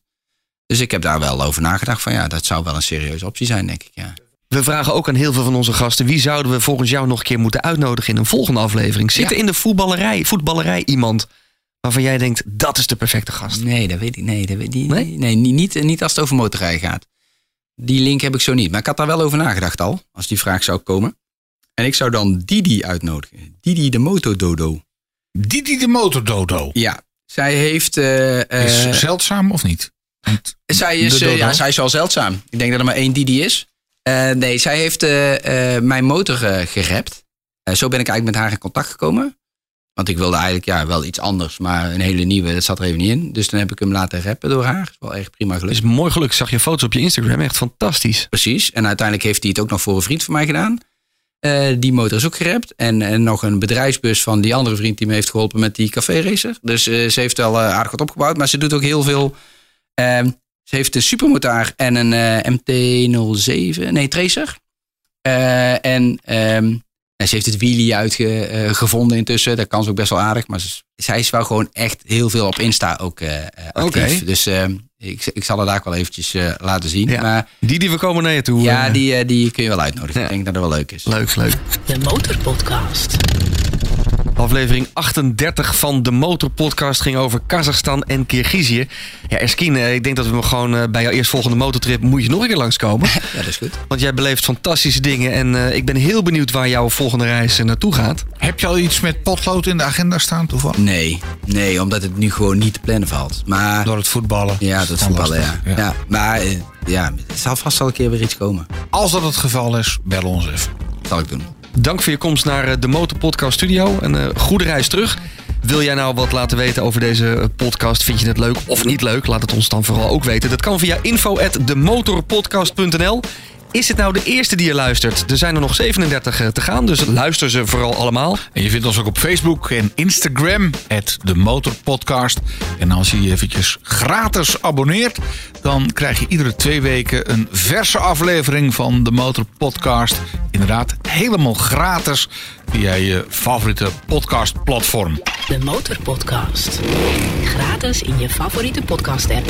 Dus ik heb daar wel over nagedacht van ja, dat zou wel een serieuze optie zijn, denk ik. Ja. We vragen ook aan heel veel van onze gasten... wie zouden we volgens jou nog een keer moeten uitnodigen in een volgende aflevering? Zit er Ja. in de voetballerij, voetballerij iemand waarvan jij denkt... dat is de perfecte gast? Nee, dat weet ik. Nee, dat weet die, Nee? nee? nee niet, niet, als het over motorrijden gaat. Die link heb ik zo niet. Maar ik had daar wel over nagedacht al, als die vraag zou komen. En ik zou dan Didi uitnodigen. Didi de Motododo. Didi de motordodo. Ja, zij heeft... eh, eh, Is zeldzaam of niet? Zij, is, eh, dodo? ja, zij is wel zeldzaam. Ik denk dat er maar één Didi is. Eh, nee, zij heeft eh, eh, mijn motor gerept. Zo ben ik eigenlijk met haar in contact gekomen. Want ik wilde eigenlijk ja, wel iets anders, maar een hele nieuwe, dat zat er even niet in. Dus dan heb ik hem laten rappen door haar. Is wel echt prima Het gelukt. is mooi geluk. Ik zag je foto's op je Instagram. Echt fantastisch. Precies. En uiteindelijk heeft hij het ook nog voor een vriend van mij gedaan. Die motor is ook gerept. En, en nog een bedrijfsbus van die andere vriend die me heeft geholpen met die café racer. Dus ze heeft wel aardig wat opgebouwd. Maar ze doet ook heel veel. Ze heeft een supermotor en een eh, MT-07, nee, Tracer. Eh, en ehm, en ze heeft het wheelie uitgevonden intussen. Dat kan ze ook best wel aardig. Maar ze, zij is wel gewoon echt heel veel op Insta ook eh, eh, actief. Oké. Dus ehm, ik, ik zal het daar ook wel eventjes eh, laten zien. Ja. Maar Die die we komen naar je toe. ja, eh, die, eh, die kun je wel uitnodigen. Ja. Ik denk dat dat wel leuk is. Leuk, leuk. De Motorpodcast. Aflevering 38 van de Motorpodcast ging over Kazachstan en Kirgizië. Ja, Erskine, ik denk dat we gewoon eh, bij jouw eerstvolgende motortrip moet je nog een keer langskomen. [laughs] Ja, dat is goed. Want jij beleeft fantastische dingen en eh, ik ben heel benieuwd waar jouw volgende reis eh, naartoe gaat. heb je al iets met potlood in de agenda staan toevallig? Nee, nee, omdat het nu gewoon niet te plannen valt. Maar Door het voetballen. ja, dat is voetballen, ja. ja. Maar ja, het zal vast wel een keer weer iets komen. Als dat het geval is, bel ons even. Dat zal ik doen. Dank voor je komst naar eh, de Motorpodcast Studio. Een eh, goede reis terug. Wil jij nou wat laten weten over deze eh, podcast? Vind je het leuk of niet leuk? Laat het ons dan vooral ook weten. Dat kan via info@demotorpodcast.nl. Is het nou de eerste die je luistert? Er zijn er nog 37 eh, te gaan, dus luister ze vooral allemaal. En je vindt ons ook op Facebook en Instagram, de Motorpodcast. En als je je eventjes gratis abonneert, dan krijg je iedere twee weken een verse aflevering van de Motorpodcast. Inderdaad, helemaal gratis via je favoriete podcastplatform. De Motorpodcast. Gratis in je favoriete podcast app.